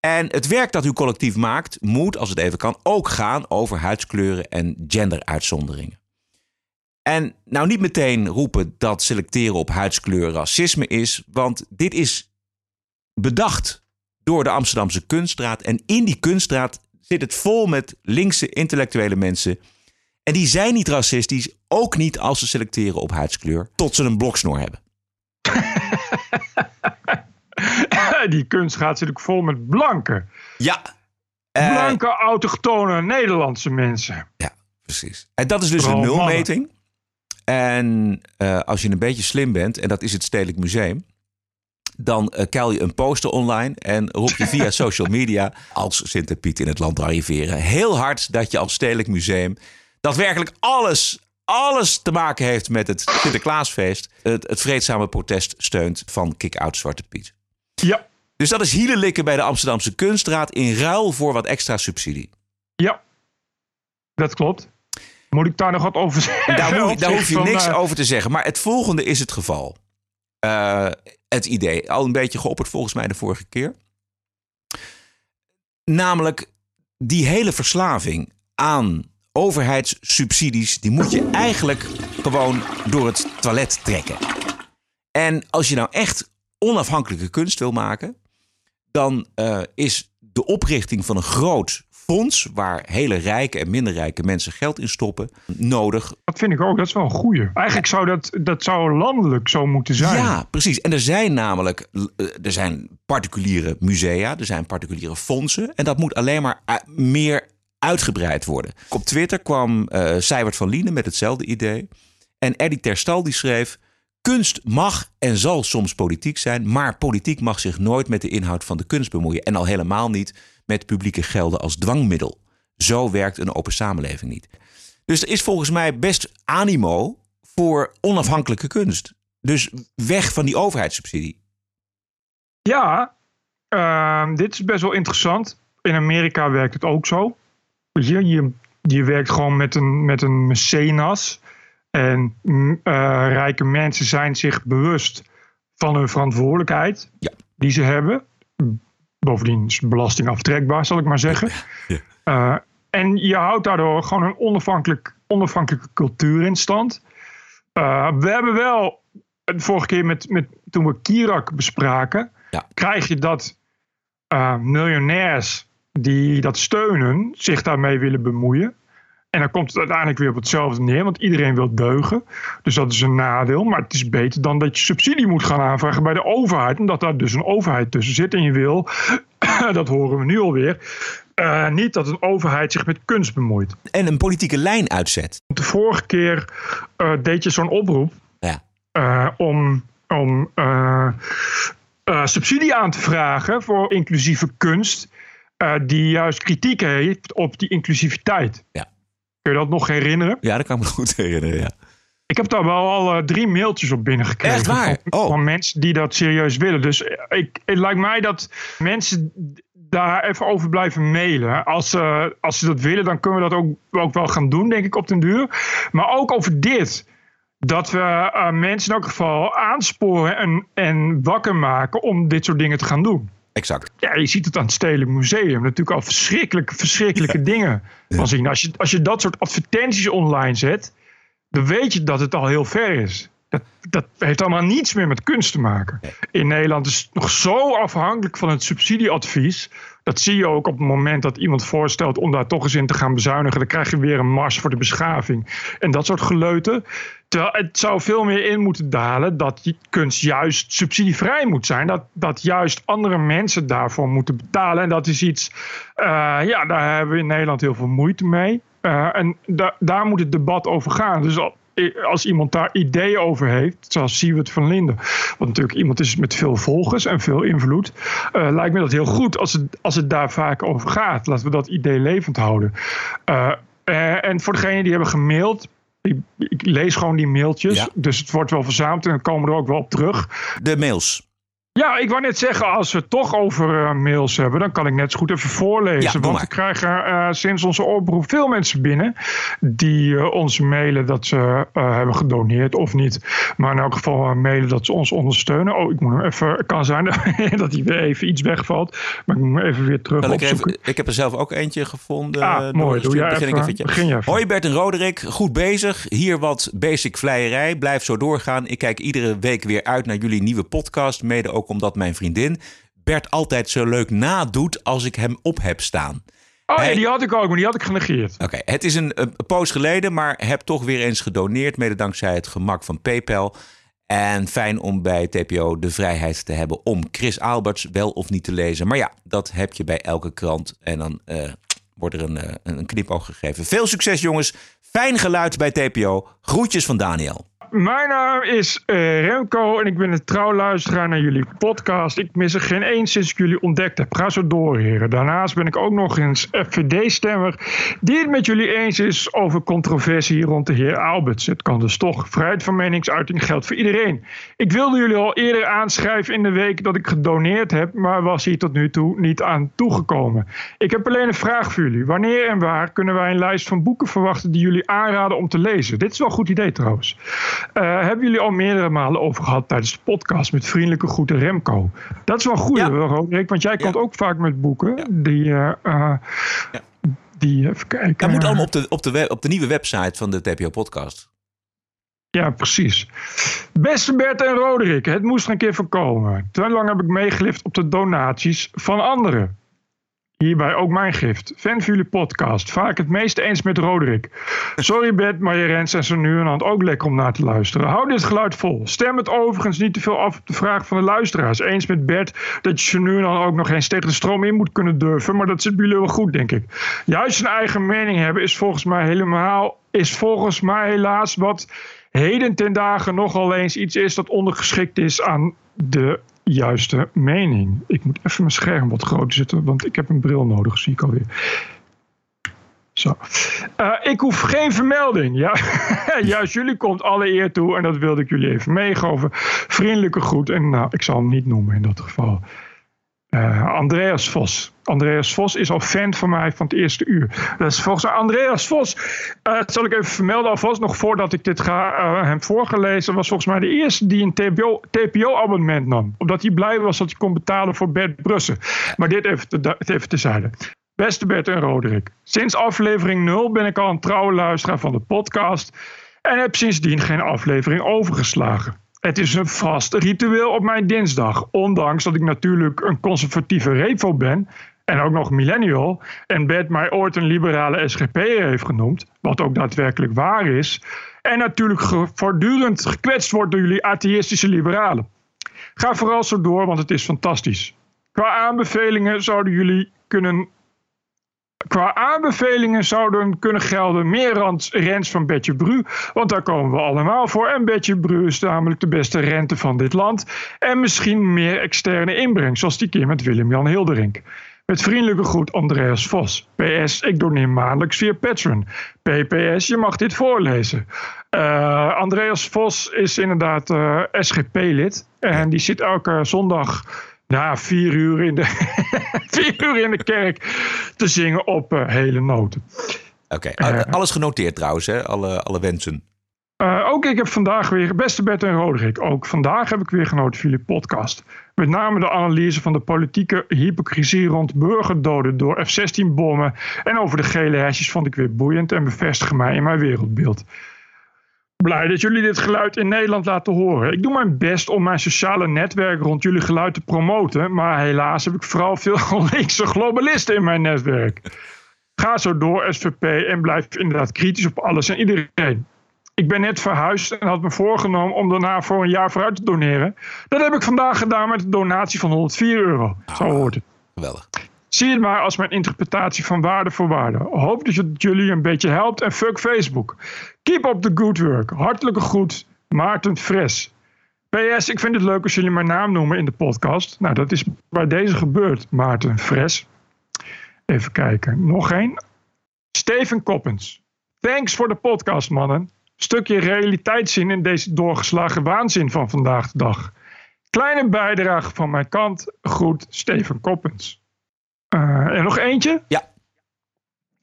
En het werk dat uw collectief maakt, moet, als het even kan, ook gaan over huidskleuren en genderuitzonderingen. En nou niet meteen roepen dat selecteren op huidskleur racisme is, want dit is bedacht door de Amsterdamse kunststraat. En in die kunststraat zit het vol met linkse intellectuele mensen. En die zijn niet racistisch, ook niet als ze selecteren op huidskleur, tot ze een bloksnor hebben. Die kunst gaat natuurlijk vol met blanke. Ja. Blanke, autochtone Nederlandse mensen. Ja, precies. En dat is dus Vooral een nulmeting. En eh, als je een beetje slim bent, en dat is het Stedelijk Museum, dan eh keil je een poster online en roep je via social media als Sint Piet in het land arriveren heel hard dat je als Stedelijk Museum dat werkelijk alles, alles te maken heeft met het Sinterklaasfeest, het, het vreedzame protest steunt van Kick-Out Zwarte Piet. Ja. Dus dat is hielelikken bij de Amsterdamse Kunstraad in ruil voor wat extra subsidie. Ja, dat klopt. Moet ik daar nog wat over zeggen? Daar, daar hoef je niks eh, over te zeggen. Maar het volgende is het geval. Eh, het idee, al een beetje geopperd volgens mij de vorige keer. Namelijk die hele verslaving aan overheidssubsidies, die moet je eigenlijk gewoon door het toilet trekken. En als je nou echt onafhankelijke kunst wil maken, dan eh, is de oprichting van een groot fonds waar hele rijke en minder rijke mensen geld in stoppen nodig. Dat vind ik ook, dat is wel een goeie. Eigenlijk zou dat, dat zou landelijk zo moeten zijn. Ja, precies. En er zijn namelijk eh, er zijn particuliere musea, er zijn particuliere fondsen. En dat moet alleen maar meer uitgebreid worden. Op Twitter kwam Seibert van Lienen met hetzelfde idee. En Eddie Terstal die schreef... Kunst mag en zal soms politiek zijn... maar politiek mag zich nooit met de inhoud van de kunst bemoeien. En al helemaal niet met publieke gelden als dwangmiddel. Zo werkt een open samenleving niet. Dus er is volgens mij best animo voor onafhankelijke kunst. Dus weg van die overheidssubsidie. Ja, ehm, dit is best wel interessant. In Amerika werkt het ook zo. Je, je, je werkt gewoon met een, met een mecenas. En mm, eh, rijke mensen zijn zich bewust van hun verantwoordelijkheid die ze hebben. Bovendien is belasting aftrekbaar, zal ik maar zeggen. Eh, en je houdt daardoor gewoon een onafhankelijk, onafhankelijke cultuur in stand. Eh, we hebben wel, de vorige keer met, met, toen we Kirak bespraken, krijg je dat eh, miljonairs die dat steunen zich daarmee willen bemoeien. En dan komt het uiteindelijk weer op hetzelfde neer, want iedereen wil deugen. Dus dat is een nadeel. Maar het is beter dan dat je subsidie moet gaan aanvragen bij de overheid. Omdat daar dus een overheid tussen zit. En je wil, dat horen we nu alweer, eh, niet dat een overheid zich met kunst bemoeit. En een politieke lijn uitzet. De vorige keer eh, deed je zo'n oproep Ja. eh, om, om subsidie aan te vragen voor inclusieve kunst. die juist kritiek heeft op die inclusiviteit. Ja. Kun je dat nog herinneren? Ja, dat kan ik me goed herinneren, ja. Ik heb daar wel al eh, drie mailtjes op binnengekregen. Echt waar? Van, van mensen die dat serieus willen. Dus eh, ik, het lijkt mij dat mensen daar even over blijven mailen. Als, ze als ze dat willen, dan kunnen we dat ook, ook wel gaan doen, denk ik, op den duur. Maar ook over dit. Dat we uh, mensen in elk geval aansporen en, en wakker maken om dit soort dingen te gaan doen. Exact. Ja, je ziet het aan het Stedelijk Museum. Natuurlijk al verschrikkelijke, verschrikkelijke dingen van zien. Als je, als je dat soort advertenties online zet, dan weet je dat het al heel ver is. Dat, dat heeft allemaal niets meer met kunst te maken. In Nederland is het nog zo afhankelijk van het subsidieadvies. Dat zie je ook op het moment dat iemand voorstelt om daar toch eens in te gaan bezuinigen. Dan krijg je weer een mars voor de beschaving. En dat soort geleuten. Terwijl het zou veel meer in moeten dalen dat kunst juist subsidievrij moet zijn. Dat, dat juist andere mensen daarvoor moeten betalen. En dat is iets, uh, ja, daar hebben we in Nederland heel veel moeite mee. Uh, en da daar moet het debat over gaan. Dus als iemand daar ideeën over heeft, zoals Siewert van Linden, wat natuurlijk iemand is met veel volgers en veel invloed, uh, lijkt me dat heel goed als het, als het daar vaak over gaat. Laten we dat idee levend houden. Uh, uh, en voor degenen die hebben gemaild, ik, ik lees gewoon die mailtjes, ja. dus het wordt wel verzameld en dan komen we er ook wel op terug. De mails. Ja, ik wou net zeggen, als we het toch over uh, mails hebben, dan kan ik net zo goed even voorlezen. Ja, want we krijgen uh, sinds onze oproep veel mensen binnen die uh, ons mailen dat ze hebben gedoneerd of niet. Maar in elk geval mailen dat ze ons ondersteunen. Oh, ik moet hem even, het kan zijn dat hij weer even iets wegvalt. Maar ik moet hem even weer terug ik, even, ik heb er zelf ook eentje gevonden. Ah, mooi, doe jij begin even, ik. Begin je. Hoi Bert en Roderick, goed bezig. Hier wat basic vleierij. Blijf zo doorgaan. Ik kijk iedere week weer uit naar jullie nieuwe podcast. Mede ook omdat mijn vriendin Bert altijd zo leuk nadoet als ik hem op heb staan. Oh Hij... ja, die had ik ook, maar die had ik genegeerd. Oké, okay. het is een, een poos geleden, maar heb toch weer eens gedoneerd. Mede dankzij het gemak van PayPal. En fijn om bij TPO de vrijheid te hebben om Chris Alberts wel of niet te lezen. Maar ja, dat heb je bij elke krant. En dan uh, wordt er een, uh, een knipoog gegeven. Veel succes jongens. Fijn geluid bij TPO. Groetjes van Daniel. Mijn naam is uh, Remco en ik ben een trouw luisteraar naar jullie podcast. Ik mis er geen één sinds ik jullie ontdekt heb. Ga zo door, heren. Daarnaast ben ik ook nog eens FVD-stemmer die het met jullie eens is over controversie rond de heer Alberts. Het kan dus toch. Vrijheid van meningsuiting geldt voor iedereen. Ik wilde jullie al eerder aanschrijven in de week dat ik gedoneerd heb, maar was hier tot nu toe niet aan toegekomen. Ik heb alleen een vraag voor jullie. Wanneer en waar kunnen wij een lijst van boeken verwachten die jullie aanraden om te lezen? Dit is wel een goed idee trouwens. Uh, hebben jullie al meerdere malen over gehad tijdens de podcast met vriendelijke groeten Remco. Dat is wel goed, ja. Roderick, want jij komt ook vaak met boeken die. Uh, ja. Die, even kijken. Dat moet allemaal op de, op, de web, op de nieuwe website van de TPO Podcast. Ja, precies. Beste Bert en Roderick, het moest er een keer voorkomen. Te lang heb ik meegelift op de donaties van anderen. Hierbij ook mijn gift. Fan van jullie podcast. Vaak het meest eens met Roderick. Sorry Bert, maar je rent zijn zo nu en dan ook lekker om naar te luisteren. Hou dit geluid vol. Stem het overigens niet te veel af op de vraag van de luisteraars. Eens met Bert dat je zo nu en dan ook nog eens tegen de stroom in moet kunnen durven. Maar dat zit bij jullie wel goed, denk ik. Juist een eigen mening hebben is volgens mij helemaal... is volgens mij helaas wat heden ten dagen nogal eens iets is dat ondergeschikt is aan de juiste mening. Ik moet even mijn scherm wat groter zetten, want ik heb een bril nodig, zie ik alweer. Zo. Uh, ik hoef geen vermelding. Ja, juist jullie komt alle eer toe en dat wilde ik jullie even meegeven. Vriendelijke groet en nou, ik zal hem niet noemen in dat geval. Uh, Andreas Vos. Andreas Vos is al fan van mij van het eerste uur. Is volgens Andreas Vos. Dat zal ik even vermelden alvast nog voordat ik dit ga uh, hem voorgelezen. Was volgens mij de eerste die een TPO-abonnement nam. Omdat hij blij was dat hij kon betalen voor Bert Brussen. Maar dit even, te, even tezijde. Beste Bert en Roderick. Sinds aflevering 0 ben ik al een trouwe luisteraar van de podcast. En heb sindsdien geen aflevering overgeslagen. Het is een vast ritueel op mijn dinsdag. Ondanks dat ik natuurlijk een conservatieve revo ben. En ook nog millennial. En Bert mij ooit een liberale SGP'er heeft genoemd. Wat ook daadwerkelijk waar is. En natuurlijk voortdurend gekwetst wordt door jullie atheïstische liberalen. Ga vooral zo door, want het is fantastisch. Qua aanbevelingen zouden jullie kunnen Qua aanbevelingen zouden kunnen gelden meer rents van Betje Bru, want daar komen we allemaal voor. En Betje Bru is namelijk de beste rente van dit land. En misschien meer externe inbreng, zoals die keer met Willem-Jan Hilderink. Met vriendelijke groet Andreas Vos. PS, ik doneer maandelijks via Patreon. PPS, je mag dit voorlezen. Uh, Andreas Vos is inderdaad uh, SGP-lid. En die zit elke zondag Ja, vier uur in de, vier uur in de kerk te zingen op uh, hele noten. Oké, okay. uh, alles genoteerd trouwens, hè? Alle, alle wensen. Uh, ook ik heb vandaag weer, beste Bert en Roderick, ook vandaag heb ik weer genoten van jullie podcast. Met name de analyse van de politieke hypocrisie rond burgerdoden door F-16-bommen en over de gele hesjes vond ik weer boeiend en bevestigen mij in mijn wereldbeeld. Blij dat jullie dit geluid in Nederland laten horen. Ik doe mijn best om mijn sociale netwerk rond jullie geluid te promoten, maar helaas heb ik vooral veel linkse globalisten in mijn netwerk. Ga zo door, SVP, en blijf inderdaad kritisch op alles en iedereen. Ik ben net verhuisd en had me voorgenomen om daarna voor een jaar vooruit te doneren. Dat heb ik vandaag gedaan met een donatie van 104 euro. Zo hoort het. Geweldig. Zie het maar als mijn interpretatie van waarde voor waarde. Hoop dat het jullie een beetje helpt en fuck Facebook. Keep up the good work. Hartelijke groet, Maarten Fres. PS, ik vind het leuk als jullie mijn naam noemen in de podcast. Nou, dat is bij deze gebeurd, Maarten Fres. Even kijken, nog één. Steven Koppens. Thanks voor de podcast, mannen. Stukje realiteitszin in deze doorgeslagen waanzin van vandaag de dag. Kleine bijdrage van mijn kant. Groet, Steven Koppens. En nog eentje? Ja.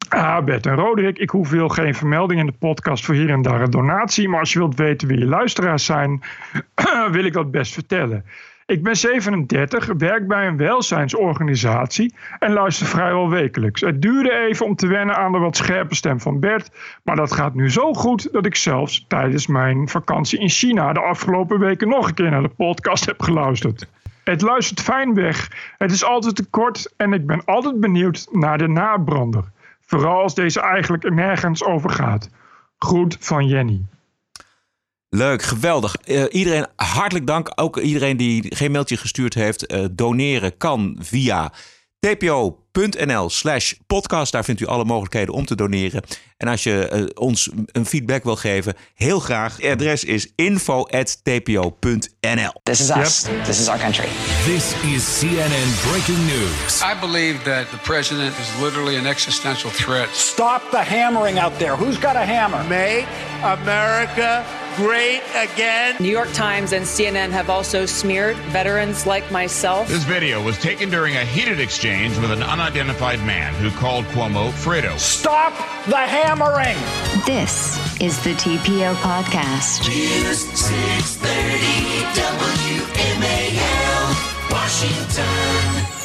Ah, Bert en Roderick, ik hoef veel geen vermelding in de podcast voor hier en daar een donatie. Maar als je wilt weten wie je luisteraars zijn, wil ik dat best vertellen. Ik ben 37, werk bij een welzijnsorganisatie en luister vrijwel wekelijks. Het duurde even om te wennen aan de wat scherpe stem van Bert, maar dat gaat nu zo goed dat ik zelfs tijdens mijn vakantie in China de afgelopen weken nog een keer naar de podcast heb geluisterd. Het luistert fijn weg, het is altijd te kort en ik ben altijd benieuwd naar de nabrander. Vooral als deze eigenlijk nergens over gaat. Groet van Jenny. Leuk, geweldig. Uh, iedereen hartelijk dank. Ook iedereen die geen mailtje gestuurd heeft. Uh, doneren kan via tpo.nl slash podcast. Daar vindt u alle mogelijkheden om te doneren. En als je uh, ons een feedback wil geven, heel graag. Het adres is info.tpo.nl. This is us. Yep. This is our country. This is CNN breaking news. I believe that the president is literally an existential threat. Stop the hammering out there. Who's got a hammer? Make America great again. New York Times and CNN have also smeared veterans like myself. This video was taken during a heated exchange with an unidentified man who called Cuomo Fredo. Stop the hammering! This is the TPO podcast. News 630 WMAL, Washington.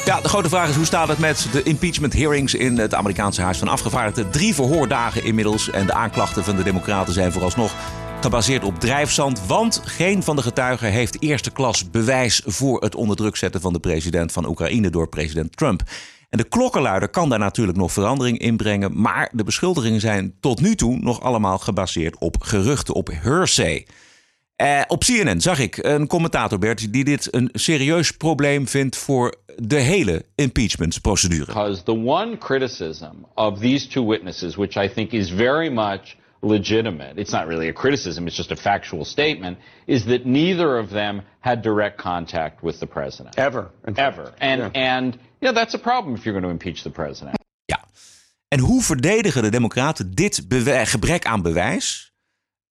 Ja, de grote vraag is hoe staat het met de impeachment hearings in het Amerikaanse Huis van Afgevaardigden? Drie verhoordagen inmiddels en de aanklachten van de Democraten zijn vooralsnog gebaseerd op drijfzand, want geen van de getuigen heeft eerste klas bewijs voor het onder druk zetten van de president van Oekraïne door president Trump. En de klokkenluider kan daar natuurlijk nog verandering in brengen, maar de beschuldigingen zijn tot nu toe nog allemaal gebaseerd op geruchten, op hearsay. Uh, op CNN zag ik een commentator, Bert, die dit een serieus probleem vindt voor de hele impeachment-procedure. Because the one criticism of these two witnesses, which I think is very much legitimate, it's not really a criticism, it's just a factual statement, is that neither of them had direct contact with the president. Ever. Ever. And, yeah. and yeah, that's a problem if you're going to impeach the president. Ja. En hoe verdedigen de Democraten dit gebrek aan bewijs?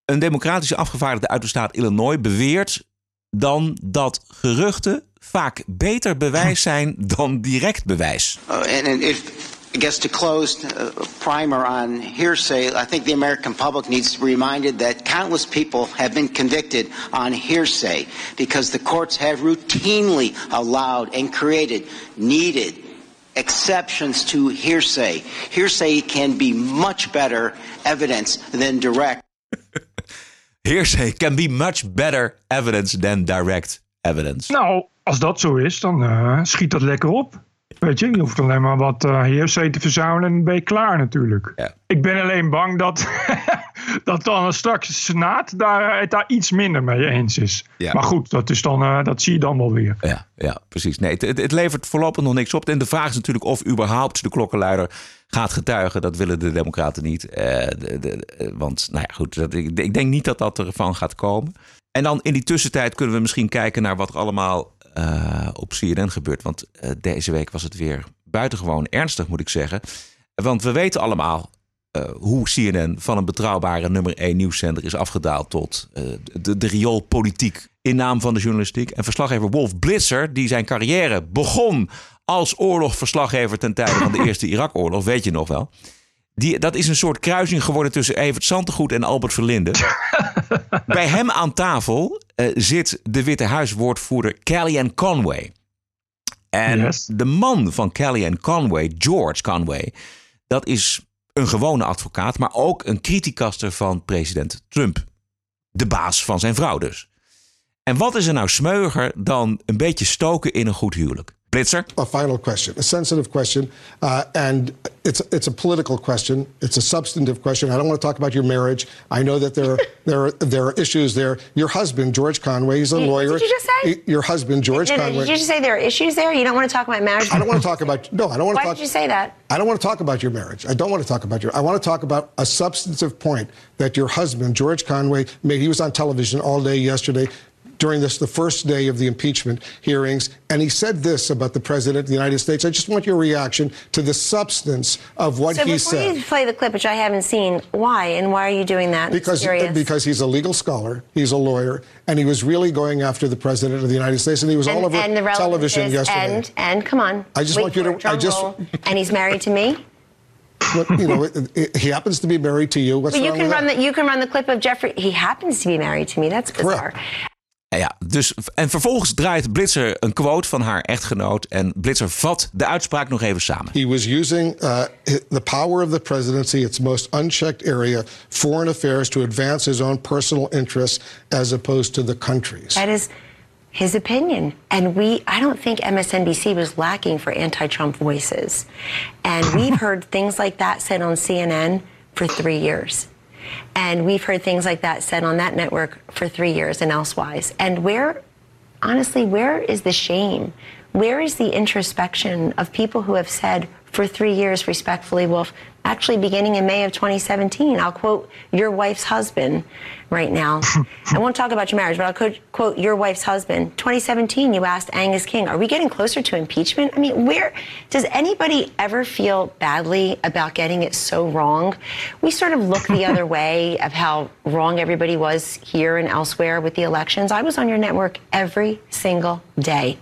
Een democratische afgevaardigde uit de staat Illinois beweert dan dat geruchten vaak beter bewijs zijn dan direct bewijs. Uh, and, and if, I guess to close uh, primer on hearsay, I think the American public needs to be reminded that countless people have been convicted on hearsay because the courts have routinely allowed and created needed exceptions to hearsay. Hearsay can be much better evidence than direct. Hearsay can be much better evidence than direct evidence. Nou, als dat zo is, dan uh, schiet dat lekker op. Weet je, je hoeft alleen maar wat uh, te verzamelen en ben je klaar natuurlijk. Ja. Ik ben alleen bang dat, dat dan straks de Senaat daar, het daar iets minder mee eens is. Ja. Maar goed, dat, is dan, uh, dat zie je dan wel weer. Ja, ja precies. Nee, het, het, levert voorlopig nog niks op. En de vraag is natuurlijk of überhaupt de klokkenluider gaat getuigen. Dat willen de Democraten niet. Uh, de, de, want, nou ja, goed. Dat, ik, ik denk niet dat dat ervan gaat komen. En dan in die tussentijd kunnen we misschien kijken naar wat er allemaal uh, op CNN gebeurt. Want uh, deze week was het weer buitengewoon ernstig, moet ik zeggen. Want we weten allemaal, eh, hoe CNN van een betrouwbare nummer 1 nieuwszender is afgedaald tot eh, de, de rioolpolitiek in naam van de journalistiek. En verslaggever Wolf Blitzer, die zijn carrière begon als oorlogverslaggever ten tijde van de Eerste Irak-oorlog, weet je nog wel. Die, dat is een soort kruising geworden tussen Evert Santegoed en Albert Verlinde. Bij hem aan tafel eh, zit de Witte Huiswoordvoerder Kellyanne Conway. En de man van Kellyanne Conway, George Conway, dat is een gewone advocaat, maar ook een criticaster van president Trump. De baas van zijn vrouw dus. En wat is er nou smeuiger dan een beetje stoken in een goed huwelijk? Blitzer? A final question, a sensitive question, uh, and it's it's a political question. It's a substantive question. I don't want to talk about your marriage. I know that there are, there are, there are issues there. Your husband, George Conway, he's a Did- lawyer. did you just say? Your husband, George No, no, Conway. did you just say there are issues there? You don't want to talk about marriage? I don't want to talk about no. I don't want to talk. Why did you say that? I don't want to talk about your marriage. I don't want to talk about your. I want to talk about a substantive point that your husband, George Conway, made. He was on television all day yesterday during this, the first day of the impeachment hearings, and he said this about the president of the United States. I just want your reaction to the substance of what so he before said. you play the clip, which I haven't seen, why and why are you doing that? Because, because he's a legal scholar, he's a lawyer, and he was really going after the president of the United States, and he was and, all over and the relevance television yesterday. And and come on, I just want you to- I just- roll. and he's married to me. But, you know, it- it- he happens to be married to you. What's but you can run that? the you can run the clip of Jeffrey. He happens to be married to me. That's bizarre. En Ja, dus, en vervolgens draait Blitzer een quote van haar echtgenoot. En Blitzer vat de uitspraak nog even samen. He was using uh, the power of the presidency, its most unchecked area, foreign affairs, to advance his own personal interests as opposed to the country's. That is his opinion. And we, I don't think MSNBC was lacking for anti Trump voices. And we've heard things like that said on CNN for three years. And we've heard things like that said on that network for three years and elsewise. And where, honestly, where is the shame? Where is the introspection of people who have said for three years, respectfully, Wolf, actually beginning in May of 2017, I'll quote your wife's husband right now. I won't talk about your marriage, but I'll quote, quote your wife's husband. 2017, you asked Angus King, are we getting closer to impeachment? I mean, where does anybody ever feel badly about getting it so wrong? We sort of look the other way of how wrong everybody was here and elsewhere with the elections. I was on your network every single day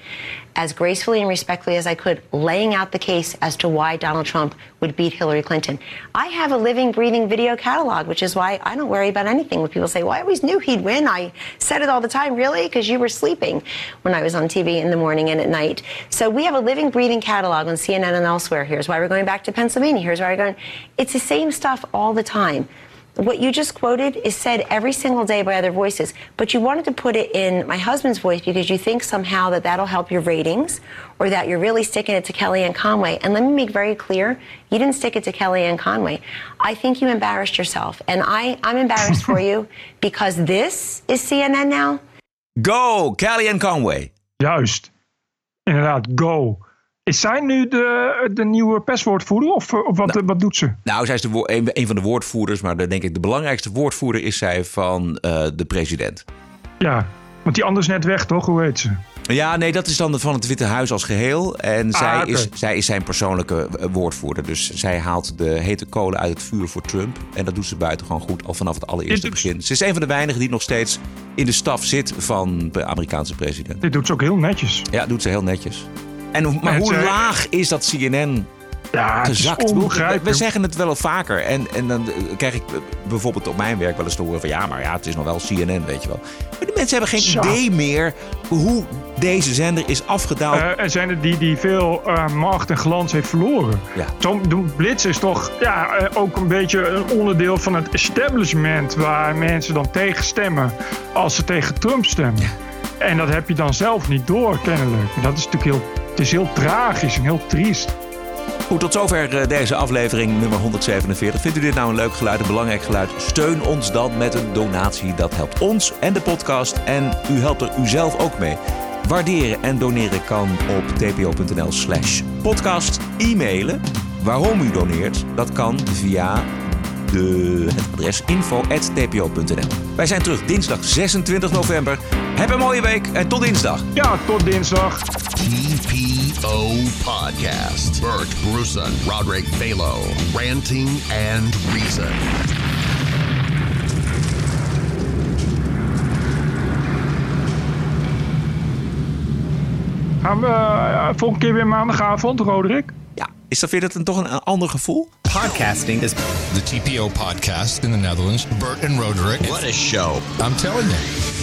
as gracefully and respectfully as I could, laying out the case as to why Donald Trump would beat Hillary Clinton. I have a living, breathing video catalog, which is why I don't worry about anything when people say, Well, I always knew he'd win. I said it all the time. Really? Because you were sleeping when I was on TV in the morning and at night. So we have a living, breathing catalog on CNN and elsewhere. Here's why we're going back to Pennsylvania. Here's why we're going. It's the same stuff all the time. What you just quoted is said every single day by other voices, but you wanted to put it in my husband's voice because you think somehow that that'll help your ratings or that you're really sticking it to Kellyanne Conway. And let me make very clear, you didn't stick it to Kellyanne Conway. I think you embarrassed yourself. And I, I'm embarrassed for you because this is CNN now. Go, Kellyanne Conway. Juist. Inderdaad, go. Is zij nu de, de nieuwe perswoordvoerder of, of wat, wat doet ze? Nou, zij is de, een, een van de woordvoerders, maar de, denk ik de belangrijkste woordvoerder is zij van eh, de president. Ja, want die anders net weg, toch? Hoe heet ze? Ja, nee, dat is dan van het Witte Huis als geheel. En Ah, zij, is, zij is zijn persoonlijke eh, woordvoerder. Dus zij haalt de hete kolen uit het vuur voor Trump. En dat doet ze buitengewoon goed, al vanaf het allereerste begin. Ze is een van de weinigen die nog steeds in de staf zit van de Amerikaanse president. Dit doet ze ook heel netjes. Ja, doet ze heel netjes. En, maar hoe laag is dat CNN Ja, gezakt? We, we zeggen het wel vaker. En, en dan eh, krijg ik bijvoorbeeld op mijn werk wel eens te horen van... ja, maar ja, het is nog wel CNN, weet je wel. Maar die mensen hebben geen idee meer hoe deze zender is afgedaald. Eh, er zijn er die, die veel eh, macht en glans heeft verloren. Ja. Zo'n Blitz is toch ja, ook een beetje een onderdeel van het establishment... waar mensen dan tegen stemmen als ze tegen Trump stemmen. En dat heb je dan zelf niet door, kennelijk. En dat is natuurlijk heel, het is heel tragisch en heel triest. Goed, tot zover eh, deze aflevering nummer 147. Vindt u dit nou een leuk geluid, een belangrijk geluid? Steun ons dan met een donatie. Dat helpt ons en de podcast. En u helpt er uzelf ook mee. Waarderen en doneren kan op tpo.nl slash podcast. E-mailen waarom u doneert, dat kan via De, het adres info.tpo.nl. Wij zijn terug dinsdag 26 november. Heb een mooie week en tot dinsdag. Ja, tot dinsdag. TPO Podcast. Bert Bruson, Roderick Balo, Ranting and Reason. Gaan we uh, volgende keer weer maandagavond, Roderick? Is dat weer dat een, toch een, een ander gevoel? Podcasting is the TPO podcast in the Netherlands. Bert and Roderick. What a show. I'm telling you.